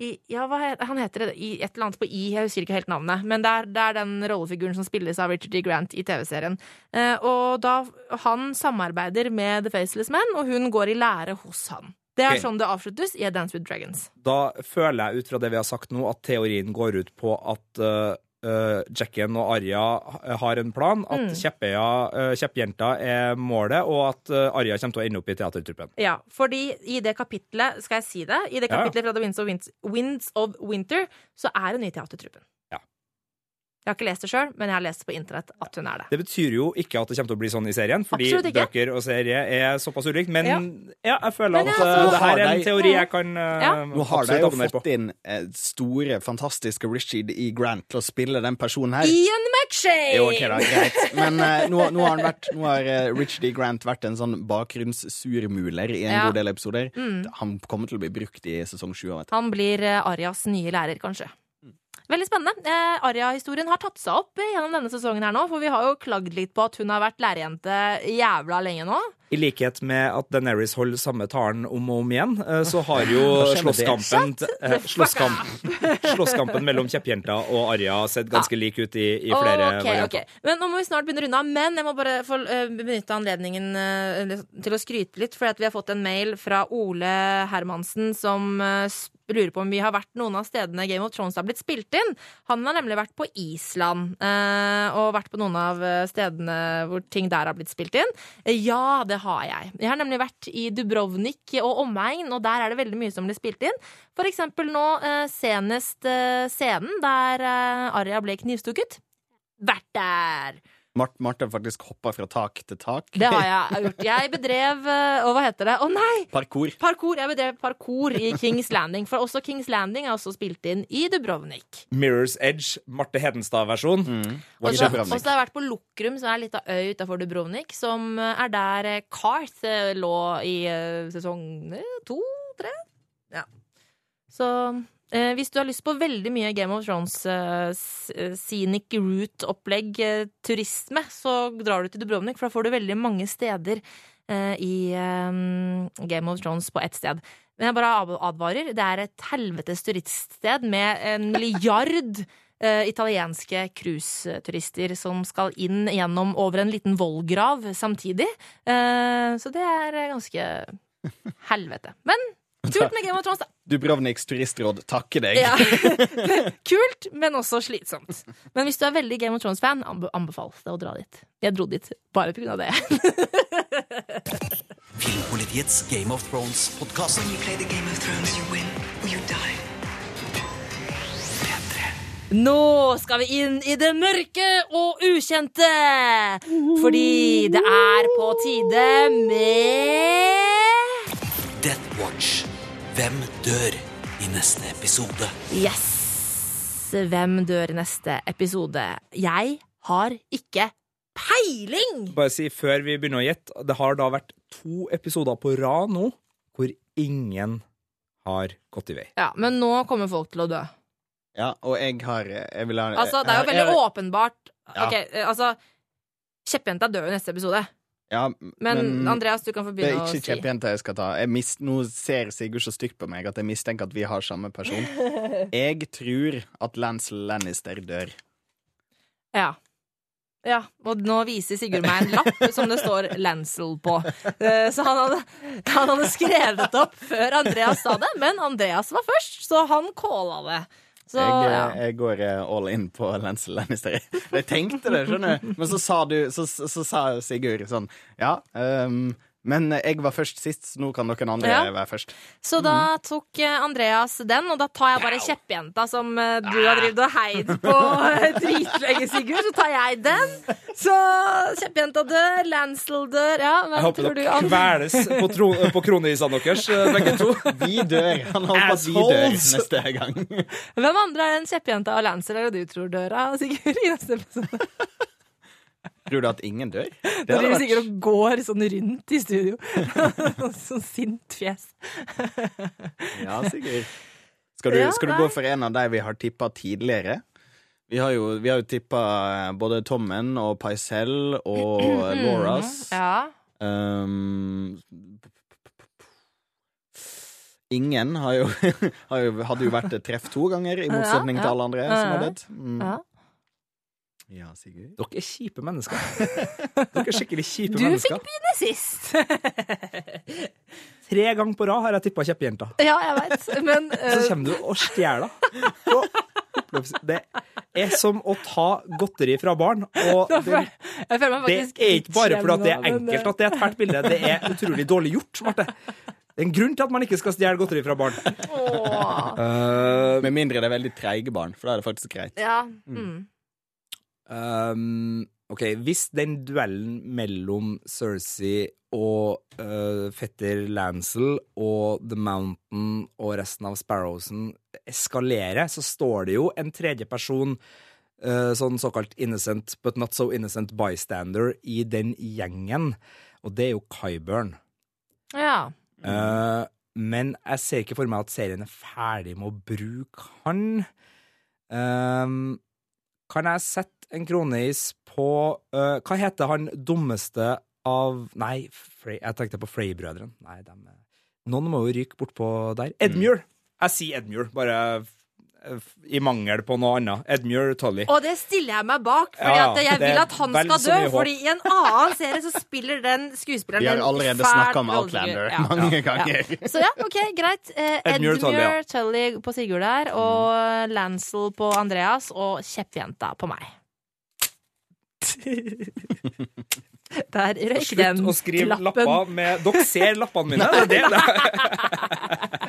i, ja, hva het, han heter det, i, et eller annet på I, jeg husker ikke helt navnet. Men det er, det er den rollefiguren som spilles av Richard D. Grant i TV-serien. Eh, og da Han samarbeider med The Faceless Men, og hun går i lære hos han. Det er okay. sånn det avsluttes i A Dance with Dragons. Da føler jeg ut fra det vi har sagt nå, at teorien går ut på at uh, Jacken og Arja har en plan, at Mm. kjeppøya, uh, kjeppjenta er målet, og at uh, Arja kommer til å ende opp i teatertruppen. Ja, fordi i det kapitlet, skal jeg si det, i det Ja. fra The Winds of, Winds of Winter, så er hun i teatertruppen. Jeg har ikke lest det sjøl, men jeg har lest på internett at hun er det. Det betyr jo ikke at det kommer til å bli sånn i serien, fordi bøker og serie er såpass ulikt, men ja, Ja. jeg føler at jeg- uh, det her er en teori jeg kan uh, Ja. Nå har de jo abonnere på. fått inn eh, store, fantastiske Richard E. Grant til å spille den personen her. Ian McShane! Jo, ok da, greit. Men uh, nå, nå har, han vært, nå har uh, Richard E. Grant vært en sånn bakgrunnssurmuler i en Ja. god del episoder. Mm. Han kommer til å bli brukt i sesong sju. Han blir uh, Arias nye lærer, kanskje. Veldig spennende. Eh, Aria-historien har tatt seg opp gjennom denne sesongen her nå, for vi har jo klagd litt på at hun har vært lærerjente jævla lenge nå. I likhet med at Daenerys holder samme talen om og om igjen, eh, så har jo slåsskampen, eh, slåsskamp, [laughs] slåsskampen mellom kjeppjenta og Arja sett ganske lik ut i, i flere okay, varianter. Okay. Men Nå må vi snart begynne å runde av. Men jeg må bare få eh, benytte anledningen eh, til å skryte litt. For vi har fått en mail fra Ole Hermansen som eh, s- lurer på om vi har vært noen av stedene Game of Thrones har blitt spilt inn. Han har nemlig vært på Island eh, og vært på noen av eh, stedene hvor ting der har blitt spilt inn. Ja, det har jeg. Jeg har nemlig vært i Dubrovnik og omegn, og der er det veldig mye som blir spilt inn. For eksempel nå eh, senest scenen der Arya ble knivstukket. Vært der! Mart har faktisk hoppa fra tak til tak. Det har jeg gjort. Jeg bedrev eh, Og hva heter det? Å nei! Parkour. Parkour. Jeg bedrev parkour i Kings Landing. For også Kings Landing er også spilt inn i Dubrovnik. Mirrors Edge, Marte Hedenstad-versjon. Så og så har jeg vært på Lukrum, som er ei lita øy utafor Dubrovnik, som eh, er der Carth eh, lå i sesong to, tre? Ja. Så eh, hvis du har lyst på veldig mye Game of Thrones eh, eh, scenic route-opplegg, eh, turisme, så drar du til Dubrovnik, for da får du veldig mange steder eh, i eh, Game of Thrones på ett sted. Men jeg bare advarer. Det er et helvetes turiststed med en milliard italienske cruiseturister som skal inn gjennom over en liten vollgrav samtidig. Så det er ganske helvete. Men kult med Game of Thrones, da. Dubrovniks turistråd takker deg. Ja. [laughs] Kult, men også slitsomt. Men hvis du er veldig Game of Thrones-fan, anbe anbefales det å dra dit. Jeg dro dit bare pga. det. [laughs] Filmpolitiets Game of Thrones-podkast. Nå skal vi inn i det mørke og ukjente! Fordi det er på tide med Death Watch. Hvem dør i neste episode? Yes! Hvem dør i neste episode? Jeg har ikke peiling! Bare si før vi begynner å gjette, det har da vært to episoder på rad nå hvor ingen har gått i vei. Ja, Men nå kommer folk til å dø. Ja, og jeg har jeg vil ha, Altså, Det er jo jeg- veldig jeg- åpenbart. Ja. Ok, eh, altså Kjeppjenta dør jo i neste episode. Ja, Men, Andreas, du kan få det er å ikke si. jeg skal ta. Jeg mist, nå ser Sigurd så stygt på meg at jeg mistenker at vi har samme person. [laughs] Jeg tror at Lance Lannister dør. Ja. Ja, og nå viser Sigurd meg en lapp [laughs] som det står Lancel på. Eh, Så han hadde, han hadde skrevet opp før Andreas sa det, men Andreas var først, så han calla det. Så, jeg, ja. jeg går eh, all in på Lancel Lannister. Jeg tenkte det, skjønner du. Men så sa, du, så, så, så sa Sigurd sånn Ja, ehm, men jeg var først sist, så nå kan dere andre Ja. være først. så da tok eh, Andreas den, og da tar jeg bare kjeppjenta som eh, du har drevet og heid på eh, [laughs] dritlenge, Sigurd. Så tar jeg den. Så kjeppjenta dør, Lancel dør. Ja, Jeg hvem håper tror du dere kveles på, tro, på kronisene deres, begge to. [laughs] Vi dør! Han håper at vi dør neste gang. Hvem andre er en kjeppjente av Lancel er det du tror dør av, Sigurd? I neste episode? [laughs] Tror du at ingen dør? [laughs] Det Da driver vært- sikkert og går sånn rundt i studio. [laughs] sånn sint fjes. [laughs] Ja, sikkert. Skal du, skal du gå for en av de vi har tippa tidligere? Vi har jo, vi har jo tippa både Tommen og Paisel og [clears throat] Lauras. Ja. Um, ingen har jo, har jo, hadde jo vært treff to ganger, i motsetning til alle andre som har dødd. Mm. ja. Ja, Sigurd. Dere er kjipe mennesker. Dere er skikkelig kjipe Du mennesker. fikk begynne sist. [laughs] Tre ganger på rad har jeg tippa kjeppjenta. ja, jeg veit. Men [laughs] Så eh, kommer du og stjeler. Det er som å ta godteri fra barn. Og det, jeg føler meg det er ikke bare fordi at det er enkelt at det er et fælt bilde. Det er [laughs] utrolig dårlig gjort, Marte. Det er en grunn til at man ikke skal stjele godteri fra barn. eh. Uh, Med mindre det er veldig treige barn, for da er det faktisk greit. Ja. Mm. Um, OK, hvis den duellen mellom Cersei og uh, fetter Lancel og The Mountain og resten av Sparrowsen eskalerer, så står det jo en tredje person, uh, sånn såkalt innocent but not so innocent bystander, i den gjengen, og det er jo Kyburn. ja. Uh, men jeg ser ikke for meg at serien er ferdig med å bruke han. Um, kan jeg sette en kroneis på uh, Hva heter han dummeste av Nei, Frey, jeg tenkte på Frey-brødrene. Nei, dem Noen må jo ryke bortpå der. Edmure! Jeg sier Edmure, bare i mangel på noe annet. Edmure Tully. Og det stiller jeg meg bak, fordi Ja, jeg vil at han skal dø. Fordi i en annen serie så spiller den skuespilleren Vi har allerede snakka om. Outlander Ja. mange ganger. Så ja, OK, greit. Eh, Edmure Tully, Edmure ja. Tully på Sigurd der, og Lancel på Andreas, og Kjeppjenta på meg. [laughs] Der røyk den Slutt å skrive lappen. lapper med Dere ser lappene mine, [laughs] det er det. [laughs]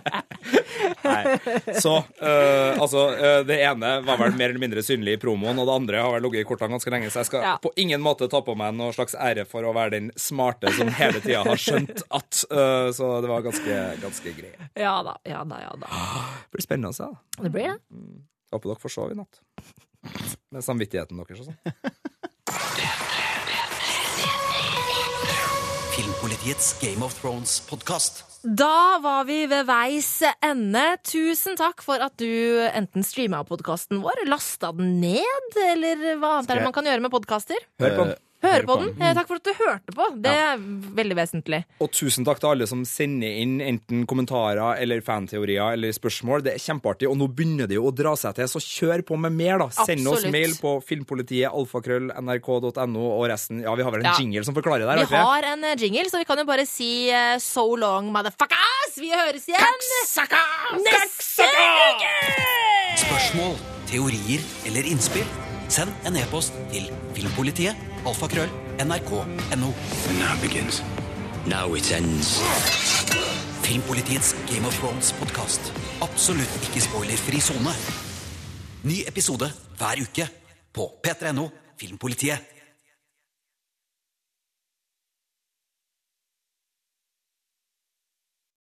Nei. Så uh, altså uh, Det ene var vel mer eller mindre synlig i promoen, og det andre har vel ligget i kortene ganske lenge, så jeg skal Ja. på ingen måte ta på meg noe slags ære for å være den smarte som hele tida har skjønt at uh, Så det var ganske, ganske greit. Ja da, ja da, ja da. Det blir spennende å se. da. Det blir det. Håper dere får sove i natt. Med samvittigheten deres og sånn. Filmpolitiets Game of Thrones-podkast. Da var vi ved veis ende. Tusen takk for at du enten streama podkasten vår, lasta den ned, eller hva annet er det man kan gjøre med podkaster? Hør på den. Høre på den. Eh, Takk for at du hørte på. Det er veldig vesentlig. Og tusen takk til alle som sender inn enten kommentarer eller fanteorier eller spørsmål. Det er kjempeartig, og nå begynner det jo å dra seg til, så kjør på med mer, da. Send oss mail på filmpolitiet, alfakrøll, nrk.no og resten. Ja, vi har vel en Ja. jingle som forklarer det her, Vi har vi ikke? har en eh, jingle, så vi kan jo bare si eh, so long, motherfuckers! Vi høres igjen neste uke! Spørsmål, teorier eller innspill? Send en e-post til filmpolitiet, alfakrøll, nrk.no. Now it begins. Now it ends. Filmpolitiets Game of Thrones-podkast. Absolutt ikke spoilerfri sone. Ny episode hver uke på p3.no Filmpolitiet.